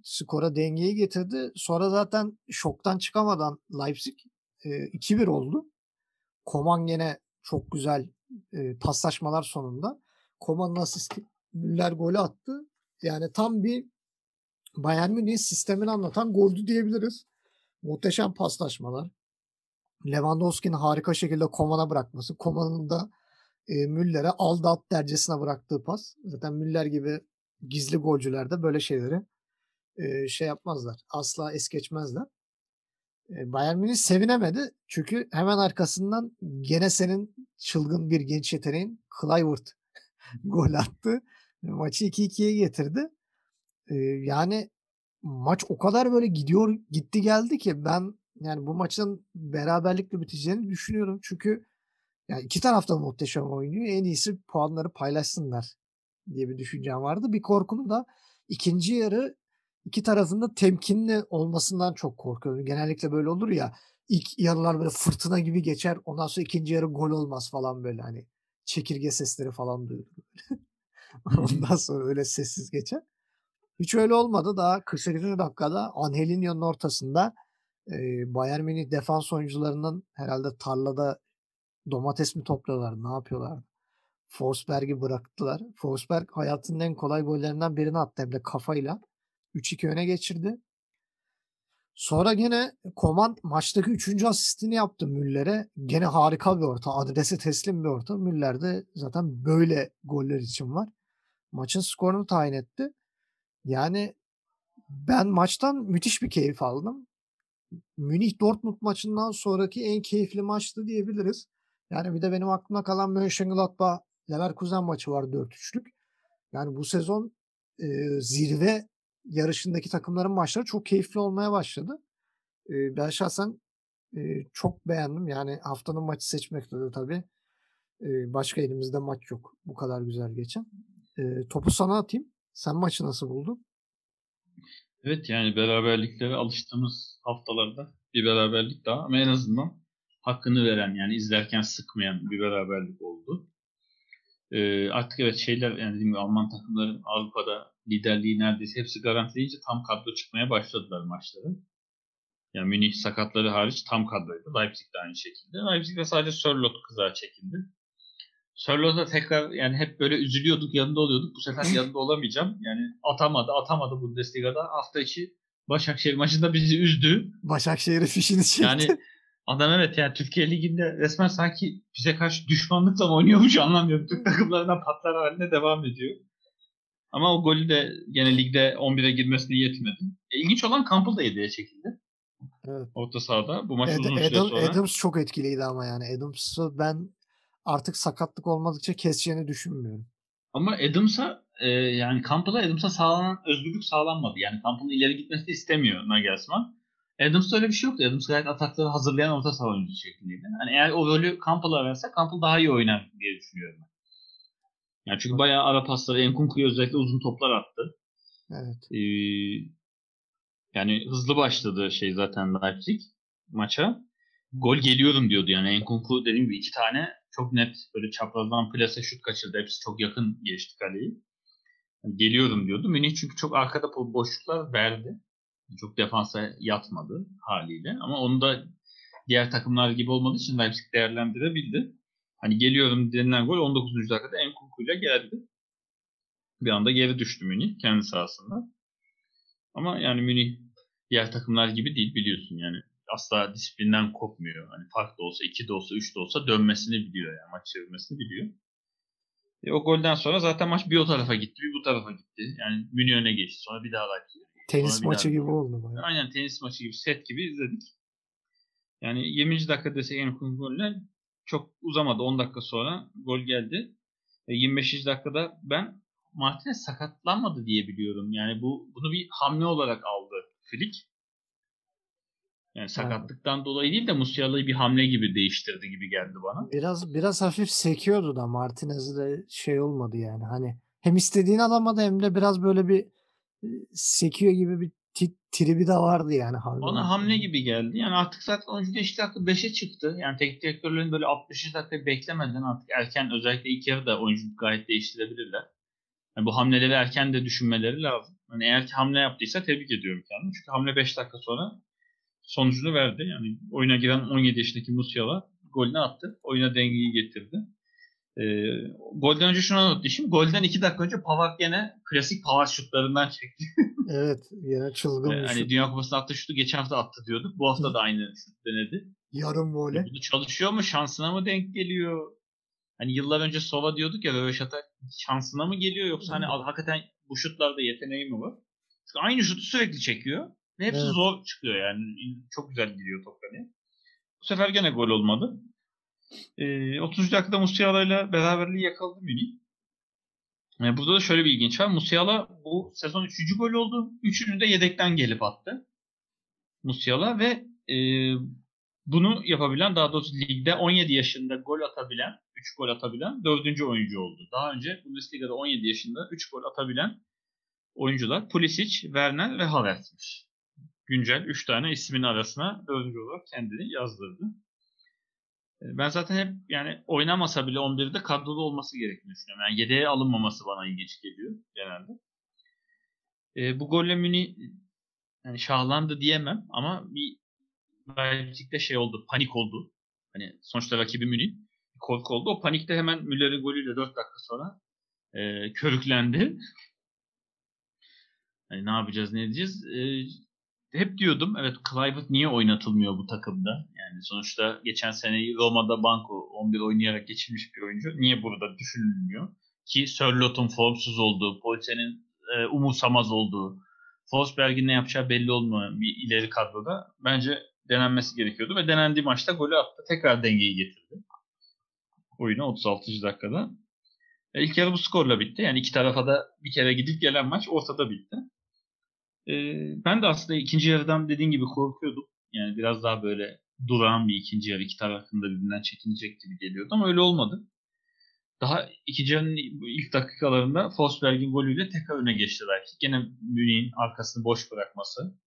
skora dengeyi getirdi. Sonra zaten şoktan çıkamadan Leipzig e, 2-1 oldu. Koman gene çok güzel e, paslaşmalar sonunda. Koman'ın asisti Müller golü attı. Yani tam bir Bayern Münih sistemini anlatan goldü diyebiliriz. Muhteşem paslaşmalar. Lewandowski'nin harika şekilde Koman'a bırakması. Koman'ın da e, Müller'e aldı at dercesine bıraktığı pas. Zaten Müller gibi gizli golcüler de böyle şeyleri e, şey yapmazlar. Asla es geçmezler. E, Bayern Münih sevinemedi. Çünkü hemen arkasından gene senin çılgın bir genç yeteneğin Kluivert [laughs] gol attı. Maçı 2-2'ye getirdi. E, yani maç o kadar böyle gidiyor gitti geldi ki ben yani bu maçın beraberlikle biteceğini düşünüyorum. Çünkü yani iki taraf da muhteşem oynuyor. En iyisi puanları paylaşsınlar diye bir düşüncem vardı. Bir korkum da ikinci yarı iki tarafında temkinli olmasından çok korkuyorum. Genellikle böyle olur ya ilk yarılar böyle fırtına gibi geçer. Ondan sonra ikinci yarı gol olmaz falan böyle hani çekirge sesleri falan duyulur. [laughs] Ondan sonra öyle sessiz geçer. Hiç öyle olmadı. Daha 48. dakikada Angelinho'nun ortasında e, Bayern Münih defans oyuncularının herhalde tarlada domates mi topluyorlar, ne yapıyorlar? Forsberg'i bıraktılar. Forsberg hayatının en kolay gollerinden birini attı hem de kafayla. 3-2 öne geçirdi. Sonra gene Koman maçtaki 3. asistini yaptı Müller'e. Gene harika bir orta. Adrese teslim bir orta. Müller de zaten böyle goller için var. Maçın skorunu tayin etti. Yani ben maçtan müthiş bir keyif aldım. Münih Dortmund maçından sonraki en keyifli maçtı diyebiliriz. Yani bir de benim aklımda kalan Mönchengladbach Leverkusen maçı var 4-3'lük. Yani bu sezon e, zirve yarışındaki takımların maçları çok keyifli olmaya başladı. E, ben şahsen e, çok beğendim. Yani haftanın maçı seçmekte de tabii. E, başka elimizde maç yok. Bu kadar güzel geçen. E, topu sana atayım. Sen maçı nasıl buldun? Evet yani beraberliklere alıştığımız haftalarda bir beraberlik daha ama en azından hakkını veren yani izlerken sıkmayan bir beraberlik oldu. Ee, artık evet şeyler yani dediğim gibi Alman takımların Avrupa'da liderliği neredeyse hepsi garantileyince tam kadro çıkmaya başladılar maçları. Yani Münih sakatları hariç tam kadroydu. Leipzig de aynı şekilde. Leipzig'de sadece Sörlot kıza çekildi. Sörlot'a tekrar yani hep böyle üzülüyorduk, yanında oluyorduk. Bu sefer [laughs] yanında olamayacağım. Yani atamadı, atamadı Bundesliga'da. Hafta içi Başakşehir maçında bizi üzdü. Başakşehir'e fişini çekti. Yani adam evet yani Türkiye Ligi'nde resmen sanki bize karşı düşmanlıkla oynuyormuş anlamıyorum. Türk takımlarından patlar haline devam ediyor. Ama o golü de gene ligde 11'e girmesine yetmedi. E, ilginç olan Campbell da 7'ye çekildi. Evet. Orta sahada. Bu maç Ad- uzun süre Adam, sonra. Adams çok etkiliydi ama yani. Adams'ı ben artık sakatlık olmadıkça keseceğini düşünmüyorum. Ama Adams'a e, yani Campbell'a Adams'a sağlanan özgürlük sağlanmadı. Yani Campbell'ın ileri gitmesini istemiyor Nagelsmann. Adams'ta öyle bir şey yoktu. Adams gayet atakları hazırlayan orta saha oyuncusu şeklindeydi. Hani eğer o rolü Campbell'a verse Campbell daha iyi oynar diye düşünüyorum ben. Yani çünkü bayağı ara pasları Enkunku'ya özellikle uzun toplar attı. Evet. Ee, yani hızlı başladı şey zaten Leipzig maça. Gol geliyorum diyordu yani Enkunku dediğim gibi iki tane çok net böyle çaprazdan plase şut kaçırdı. Hepsi çok yakın geçti kaleyi. Yani geliyorum diyordu. Münih çünkü çok arkada boşluklar verdi. Çok defansa yatmadı haliyle. Ama onu da diğer takımlar gibi olmadığı için Leipzig değerlendirebildi. Hani geliyorum denilen gol 19. dakikada Enkunku ile geldi. Bir anda geri düştü Münih kendi sahasında. Ama yani Münih diğer takımlar gibi değil biliyorsun yani. Asla disiplinden kopmuyor. Hani fark da olsa, 2 de olsa, 3 de olsa dönmesini biliyor yani. Maç çevirmesini biliyor. E, o golden sonra zaten maç bir o tarafa gitti, bir bu tarafa gitti. Yani Münih öne geçti. Sonra bir daha Leipzig. Tenis bir maçı gibi oldu bayağı. Aynen tenis maçı gibi, set gibi izledik. Yani 20. dakika desek Enkunku golüne çok uzamadı. 10 dakika sonra gol geldi. E, 25. dakikada ben Martinez sakatlanmadı diye biliyorum. Yani bu bunu bir hamle olarak aldı Flick. Yani sakatlıktan dolayı değil de Musiala'yı bir hamle gibi değiştirdi gibi geldi bana. Biraz biraz hafif sekiyordu da Martinez'de şey olmadı yani. Hani hem istediğini alamadı hem de biraz böyle bir sekiyor gibi bir tribi de vardı yani. Harbi Bana hamle gibi geldi. Yani artık zaten oyuncu değişti dakika 5'e çıktı. Yani teknik direktörlerin böyle 60 dakika beklemeden artık erken özellikle ilk yarıda oyuncu gayet değiştirebilirler. Yani bu hamleleri erken de düşünmeleri lazım. Yani eğer ki hamle yaptıysa tebrik ediyorum kendimi. Çünkü hamle 5 dakika sonra sonucunu verdi. Yani oyuna giren 17 yaşındaki Musiala golünü attı. Oyuna dengeyi getirdi. Ee, golden önce şunu anlatayım. Golden 2 dakika önce Pavard gene klasik Pavard şutlarından çekti. [laughs] Evet yine çılgın Ee, bir hani. Dünya Kupası'nda attığı şutu geçen hafta attı diyorduk. Bu hafta da aynı şut denedi. Yarım voley. Bu çalışıyor mu? Şansına mı denk geliyor? Hani yıllar önce Sova diyorduk ya Röveşat'a şansına mı geliyor yoksa hani Hı. hakikaten bu şutlarda yeteneği mi var? Çünkü aynı şutu sürekli çekiyor. Ve hepsi Evet. zor çıkıyor yani. Çok güzel giriyor top kaleye. Bu sefer gene gol olmadı. Ee, 30. dakikada Musiala ile beraberliği yakaladı Münih. Ee, burada da şöyle bir ilginç var. Musiala bu sezon 3. gol oldu. Üçünü de yedekten gelip attı. Musiala ve e, bunu yapabilen daha doğrusu ligde 17 yaşında gol atabilen, 3 gol atabilen 4. oyuncu oldu. Daha önce Bundesliga'da 17 yaşında 3 gol atabilen oyuncular Pulisic, Werner ve Havertz'miş. Güncel 3 tane ismin arasına dördüncü olarak kendini yazdırdı. E, ben zaten hep yani oynamasa bile 11'de kadroda olması gerektiğini düşünüyorum. Yani yedeğe alınmaması bana ilginç geliyor genelde. E, bu golle Münih yani şahlandı diyemem ama bir Leipzig'te şey oldu, panik oldu. Hani sonuçta rakibi Münih korku oldu. O panikte hemen Müller'in golüyle 4 dakika sonra e, körüklendi. [laughs] Hani ne yapacağız, ne edeceğiz? E, hep diyordum evet Kluivert niye oynatılmıyor bu takımda? Yani sonuçta geçen sene Roma'da banko 11 oynayarak geçirmiş bir oyuncu. Niye burada düşünülmüyor? Ki Sörlot'un formsuz olduğu, Polse'nin e, umursamaz olduğu, Forsberg'in ne yapacağı belli olmayan bir ileri kadroda bence denenmesi gerekiyordu ve denendiği maçta golü attı. Tekrar dengeyi getirdi. Oyunu 36. dakikada. E, ilk yarı bu skorla bitti. Yani iki tarafa da bir kere gidip gelen maç ortada bitti. E, ben de aslında ikinci yarıdan dediğin gibi korkuyordum. Yani biraz daha böyle durağan bir ikinci yarı iki tarafında birbirinden çekinecek gibi geliyordu ama öyle olmadı. Daha ikinci yarının ilk dakikalarında Forsberg'in golüyle tekrar öne geçti Leipzig. Gene Münih'in arkasını boş bırakması.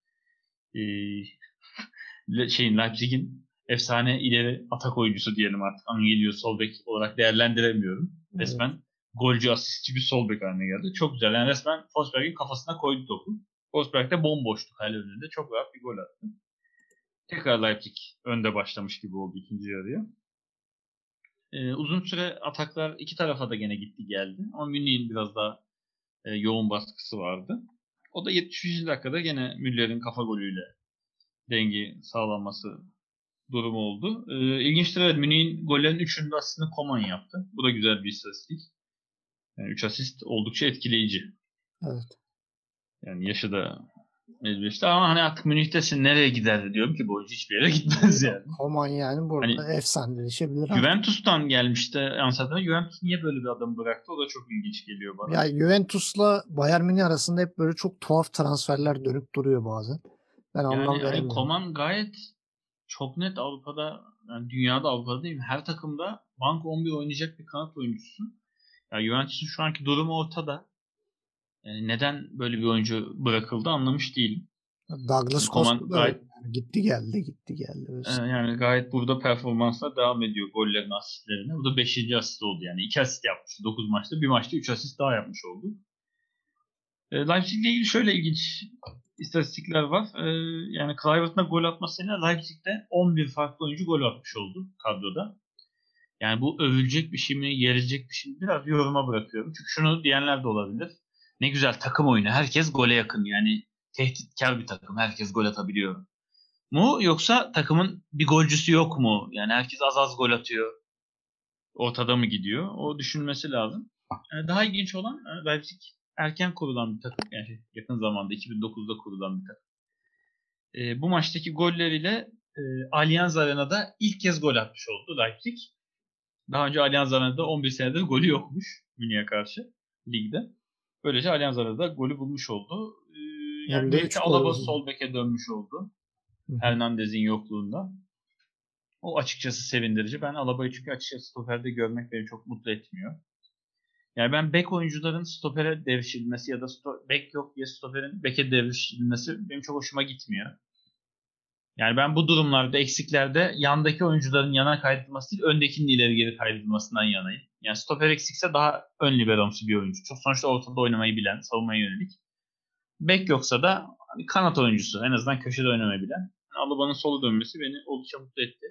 Ee, [laughs] şeyin Leipzig'in efsane ileri atak oyuncusu diyelim artık. Angelio Solbek olarak değerlendiremiyorum. Evet. Resmen golcü asistçi bir Solbek haline geldi. Çok güzel. Yani resmen Forsberg'in kafasına koydu topu. Forsberg de bomboştu kale önünde. Çok rahat bir gol attı. Tekrar Leipzig önde başlamış gibi oldu ikinci yarıya. Ee, uzun süre ataklar iki tarafa da gene gitti geldi. Ama Münih'in biraz daha e, yoğun baskısı vardı. O da 73. dakikada gene Müller'in kafa golüyle dengi sağlanması durumu oldu. Ee, ilginçtir evet Münih'in gollerin 3'ünü de Koman yaptı. Bu da güzel bir istatistik. Yani 3 asist oldukça etkileyici. Evet. Yani yaşı da Elbette ama hani artık Münih'tesin nereye gider diyorum ki bu oyuncu hiçbir yere gitmez yani. Koman yani burada hani, efsaneleşebilir. Juventus'tan gelmişti Ansat'ta. Juventus niye böyle bir adam bıraktı? O da çok ilginç geliyor bana. Ya Juventus'la Bayern Münih arasında hep böyle çok tuhaf transferler dönüp duruyor bazen. Ben yani, anlam veremiyorum. Yani Koman gayet çok net Avrupa'da yani dünyada Avrupa'da değil mi? Her takımda bank 11 oynayacak bir kanat oyuncusu. Ya Juventus'un şu anki durumu ortada. Yani neden böyle bir oyuncu bırakıldı anlamış değilim. Douglas Costa gayet, gitti geldi gitti geldi. Öyle. Yani gayet burada performansla devam ediyor gollerin asistlerine. Bu da 5. asist oldu yani. 2 asist yapmıştı 9 maçta. Bir maçta 3 asist daha yapmış oldu. E, Leipzig ile ilgili şöyle ilginç istatistikler var. E, yani Kluivert'ın gol atmasıyla Leipzig'te 11 farklı oyuncu gol atmış oldu kadroda. Yani bu övülecek bir şey mi, yerilecek bir şey mi biraz yoruma bırakıyorum. Çünkü şunu diyenler de olabilir ne güzel takım oyunu. Herkes gole yakın. Yani tehditkar bir takım. Herkes gol atabiliyor. Mu yoksa takımın bir golcüsü yok mu? Yani herkes az az gol atıyor. Ortada mı gidiyor? O düşünülmesi lazım. Yani daha ilginç olan e, Leipzig erken kurulan bir takım. Yani yakın zamanda 2009'da kurulan bir takım. E, bu maçtaki golleriyle e, Allianz Arena'da ilk kez gol atmış oldu Leipzig. Daha önce Allianz Arena'da 11 senedir golü yokmuş Münih'e karşı ligde. Böylece Allianz Arena'da golü bulmuş oldu. Ee, yani belki Alaba sol beke dönmüş oldu. Hernandez'in yokluğunda. O açıkçası sevindirici. Ben Alaba'yı çünkü açıkçası stoperde görmek beni çok mutlu etmiyor. Yani ben bek oyuncuların stopere devşirilmesi ya da sto- bek yok diye stoperin beke devşirilmesi benim çok hoşuma gitmiyor. Yani ben bu durumlarda eksiklerde yandaki oyuncuların yana kaydırılması değil öndekinin ileri geri kaydırılmasından yanayım. Yani stoper eksikse daha ön liberomsu bir oyuncu. Çok sonuçta ortada oynamayı bilen, savunmaya yönelik. Bek yoksa da hani kanat oyuncusu. En azından köşede oynamayı bilen. Yani Alaba'nın solu dönmesi beni oldukça mutlu etti.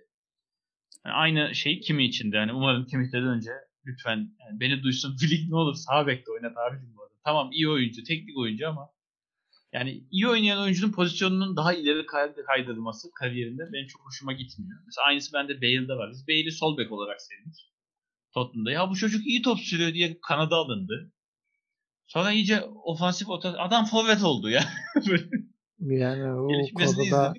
Yani aynı şey kimi içinde. Yani umarım Kimih'ten önce lütfen yani beni duysun. [laughs] Filik ne olur sağ bekte oynat abicim bu arada. Tamam iyi oyuncu, teknik oyuncu ama yani iyi oynayan oyuncunun pozisyonunun daha ileri kaydırılması kariyerinde benim çok hoşuma gitmiyor. Mesela aynısı bende Bale'de var. Biz Bale'i sol bek olarak sevdik. Tottenham'da. Ya bu çocuk iyi top sürüyor diye kanada alındı. Sonra iyice ofansif adam forvet oldu ya. [laughs] yani o konuda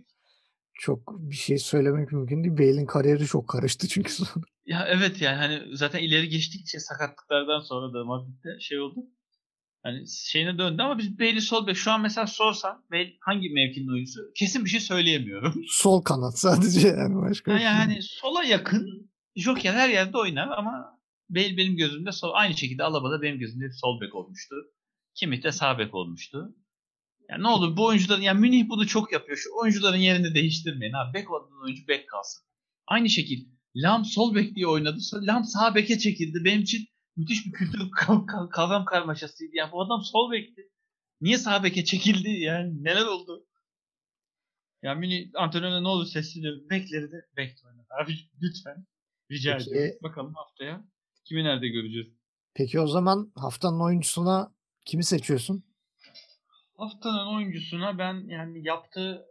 çok bir şey söylemek mümkün değil. Bale'in kariyeri çok karıştı çünkü sonra. Ya evet yani hani zaten ileri geçtikçe sakatlıklardan sonra da Madrid'de şey oldu. Hani şeyine döndü ama biz Bailey sol bek şu an mesela sorsan Bale hangi mevkinin oyuncusu kesin bir şey söyleyemiyorum. Sol kanat sadece yani başka. Yani, yani hani sola yakın Joker her yerde oynar ama Bale benim gözümde sol aynı şekilde Alaba da benim gözümde sol bek olmuştu. Kimi de sağ bek olmuştu. Yani ne olur bu oyuncuların yani Münih bunu çok yapıyor. Şu oyuncuların yerini değiştirmeyin. Ha bek olan oyuncu bek kalsın. Aynı şekil Lam sol bek diye oynadı. Lam sağ beke çekildi. Benim için müthiş bir kültür [laughs] kavram karmaşasıydı. Yani bu adam sol bekti. Niye sağ beke çekildi? Yani neler oldu? Yani mini antrenörüne ne olur sesli bekleri de bek oynadı. Abi lütfen. Rica Peki, ediyorum. Bakalım haftaya kimi nerede göreceğiz? Peki o zaman haftanın oyuncusuna kimi seçiyorsun? Haftanın oyuncusuna ben yani yaptığı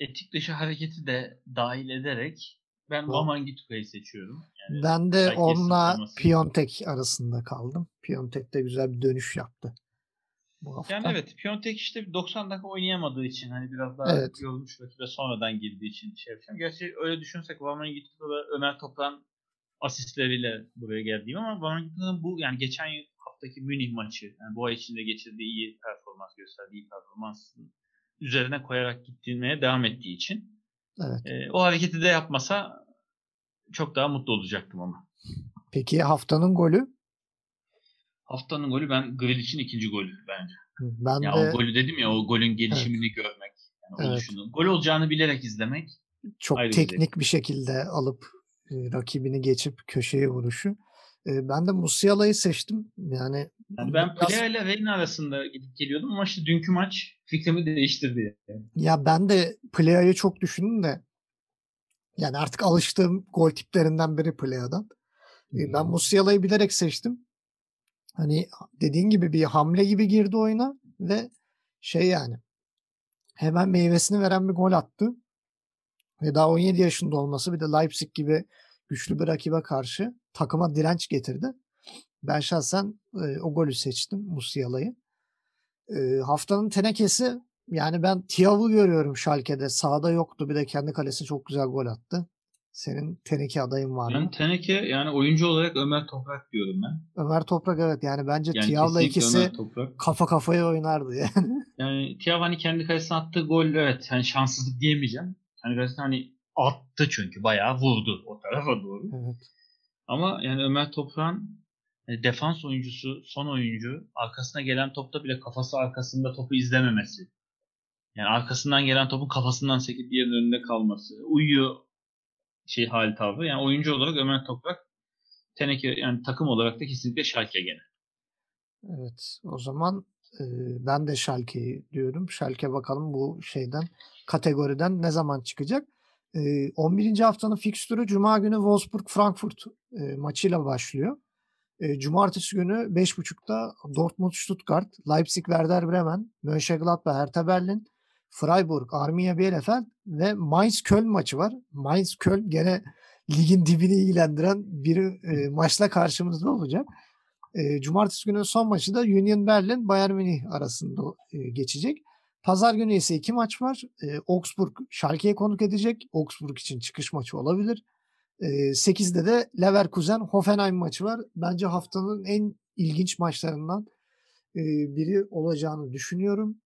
etik dışı hareketi de dahil ederek ben Vaman Gituka'yı seçiyorum. Yani ben de onunla Piontek arasında kaldım. Piontek de güzel bir dönüş yaptı. Bu hafta. Yani evet Piontek işte 90 dakika oynayamadığı için hani biraz daha evet. yorulmuş rakibe sonradan girdiği için şey yapacağım. Gerçi öyle düşünsek Vaman Gituka ve Ömer Toprak'ın asistleriyle buraya geldiğim ama Vaman Gituka'nın bu yani geçen haftaki Münih maçı yani bu ay içinde geçirdiği iyi performans gösterdiği iyi performans üzerine koyarak gittiğine devam ettiği için evet. e, o hareketi de yapmasa çok daha mutlu olacaktım ama. Peki haftanın golü? Haftanın golü ben için ikinci golü bence. Ben ya de... o golü dedim ya o golün gelişimini evet. görmek. Yani evet. Oluşunu. Gol olacağını bilerek izlemek. Çok teknik bir şekilde alıp e, rakibini geçip köşeye vuruşu. E, ben de Musiala'yı seçtim. Yani, yani ben biraz... Plea ile Reina arasında gidip geliyordum ama işte dünkü maç fikrimi değiştirdi. Yani. Ya ben de Plea'yı çok düşündüm de yani artık alıştığım gol tiplerinden biri Plea'dan. Hmm. Ben Musiala'yı bilerek seçtim. Hani dediğin gibi bir hamle gibi girdi oyuna ve şey yani hemen meyvesini veren bir gol attı. Ve daha 17 yaşında olması bir de Leipzig gibi güçlü bir rakibe karşı takıma direnç getirdi. Ben şahsen e, o golü seçtim Musiala'yı. E, haftanın tenekesi yani ben Tiav'ı görüyorum Schalke'de. Sağda yoktu. Bir de kendi kalesi çok güzel gol attı. Senin teneke adayın var ben mı? teneke yani oyuncu olarak Ömer Toprak diyorum ben. Ömer Toprak evet yani bence yani Tiav'la ikisi kafa kafaya oynardı yani. [laughs] Yani Tiav hani kendi kalesine attığı gol evet hani şanssızlık diyemeyeceğim. Hani kalesine hani attı çünkü bayağı vurdu o tarafa doğru. Evet. Ama yani Ömer Toprak'ın yani defans oyuncusu, son oyuncu arkasına gelen topta bile kafası arkasında topu izlememesi. Yani arkasından gelen topun kafasından sekip diğerinin önünde kalması. Uyuyor şey hal tavrı. Yani oyuncu olarak Ömer Toprak teneke yani takım olarak da kesinlikle Schalke gene. Evet. O zaman e, ben de Schalke'yi diyorum. Schalke bakalım bu şeyden kategoriden ne zaman çıkacak? E, 11. haftanın fikstürü Cuma günü Wolfsburg-Frankfurt e, maçıyla başlıyor. E, Cumartesi günü 5.30'da Dortmund-Stuttgart, Leipzig-Werder Bremen, Mönchengladbach, Hertha Berlin, Freiburg, Arminia Bielefeld ve Mainz-Köln maçı var. Mainz-Köln gene ligin dibini ilgilendiren bir e, maçla karşımızda olacak. E, Cumartesi günü son maçı da Union Berlin Bayern Münih arasında e, geçecek. Pazar günü ise iki maç var. E, Augsburg Schalke'ye konuk edecek. Augsburg için çıkış maçı olabilir. E, 8'de de Leverkusen Hoffenheim maçı var. Bence haftanın en ilginç maçlarından e, biri olacağını düşünüyorum.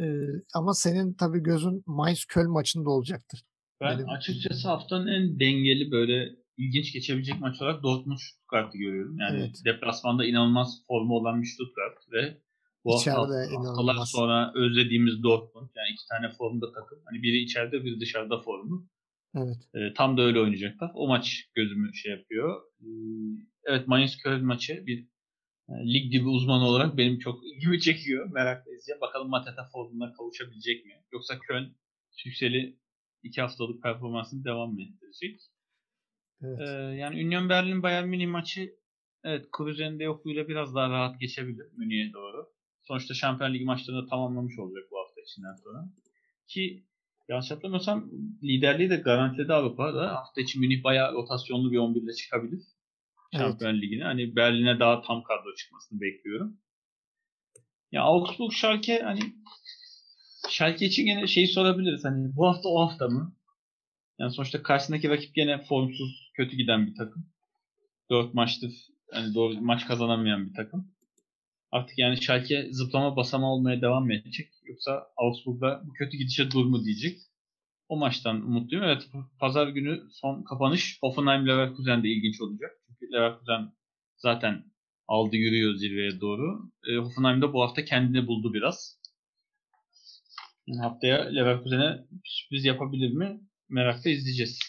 E, ama senin tabii gözün Mainz Köln maçında olacaktır. Ben Benim açıkçası haftanın en dengeli böyle ilginç geçebilecek maç olarak Dortmund Stuttgart'ı görüyorum. Yani evet. deplasmanda inanılmaz formu olan bir Stuttgart ve bu İçeride hafta, haftalar sonra özlediğimiz Dortmund yani iki tane formda takım. Hani biri içeride biri dışarıda formu. Evet. E, tam da öyle oynayacaklar. O maç gözümü şey yapıyor. E, evet Mainz Köln maçı bir lig gibi uzmanı olarak benim çok ilgimi çekiyor. Merakla izleyeceğim. Bakalım Mateta formuna kavuşabilecek mi? Yoksa Köln Yükseli iki haftalık performansını devam mı ettirecek? Evet. Ee, yani Union Berlin Bayern Münih maçı evet Kruzen'de yokluğuyla biraz daha rahat geçebilir Münih'e doğru. Sonuçta Şampiyon Ligi maçlarını tamamlamış olacak bu hafta içinden sonra. Ki yanlış hatırlamıyorsam liderliği de garantiledi Avrupa'da. Hafta içi Münih bayağı rotasyonlu bir 11 ile çıkabilir. Şampiyon evet. Ligi'ne. Hani Berlin'e daha tam kadro çıkmasını bekliyorum. Ya Augsburg Schalke hani Schalke için yine şeyi sorabiliriz. Hani bu hafta o hafta mı? Yani sonuçta karşısındaki rakip gene formsuz, kötü giden bir takım. 4 maçtır yani doğru maç kazanamayan bir takım. Artık yani Schalke zıplama basama olmaya devam mı edecek? Yoksa Augsburg'da bu kötü gidişe dur mu diyecek? O maçtan umutluyum. Evet pazar günü son kapanış Hoffenheim Leverkusen de ilginç olacak. Leverkusen zaten aldı yürüyor zirveye doğru. E, Hoffenheim de bu hafta kendini buldu biraz. Yani haftaya Leverkusen'e sürpriz yapabilir mi? Merakla izleyeceğiz.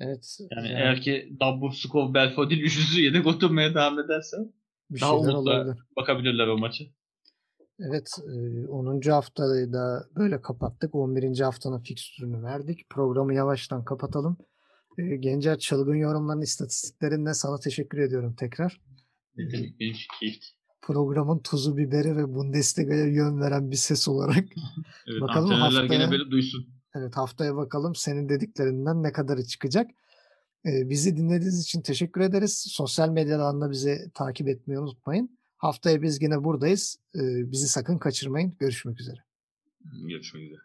Evet. Yani, yani eğer ki Dabur, Skov, Belfodil üçlüsü yedek oturmaya devam ederse bir daha umutla olabilir. bakabilirler o maçı. Evet, e, 10. haftayı da böyle kapattık. 11. haftanın fikstürünü verdik. Programı yavaştan kapatalım. E, Gencer çılgın yorumların istatistiklerinde sana teşekkür ediyorum tekrar. Ne demek benim. Programın tuzu biberi ve Bundesliga'ya yön veren bir ses olarak. [laughs] Evet, Bakalım haftaya- gene böyle duysun. Evet haftaya bakalım senin dediklerinden ne kadarı çıkacak. E, bizi dinlediğiniz için teşekkür ederiz. Sosyal medyadan da bizi takip etmeyi unutmayın. Haftaya biz yine buradayız. E, bizi sakın kaçırmayın. Görüşmek üzere. Görüşmek üzere.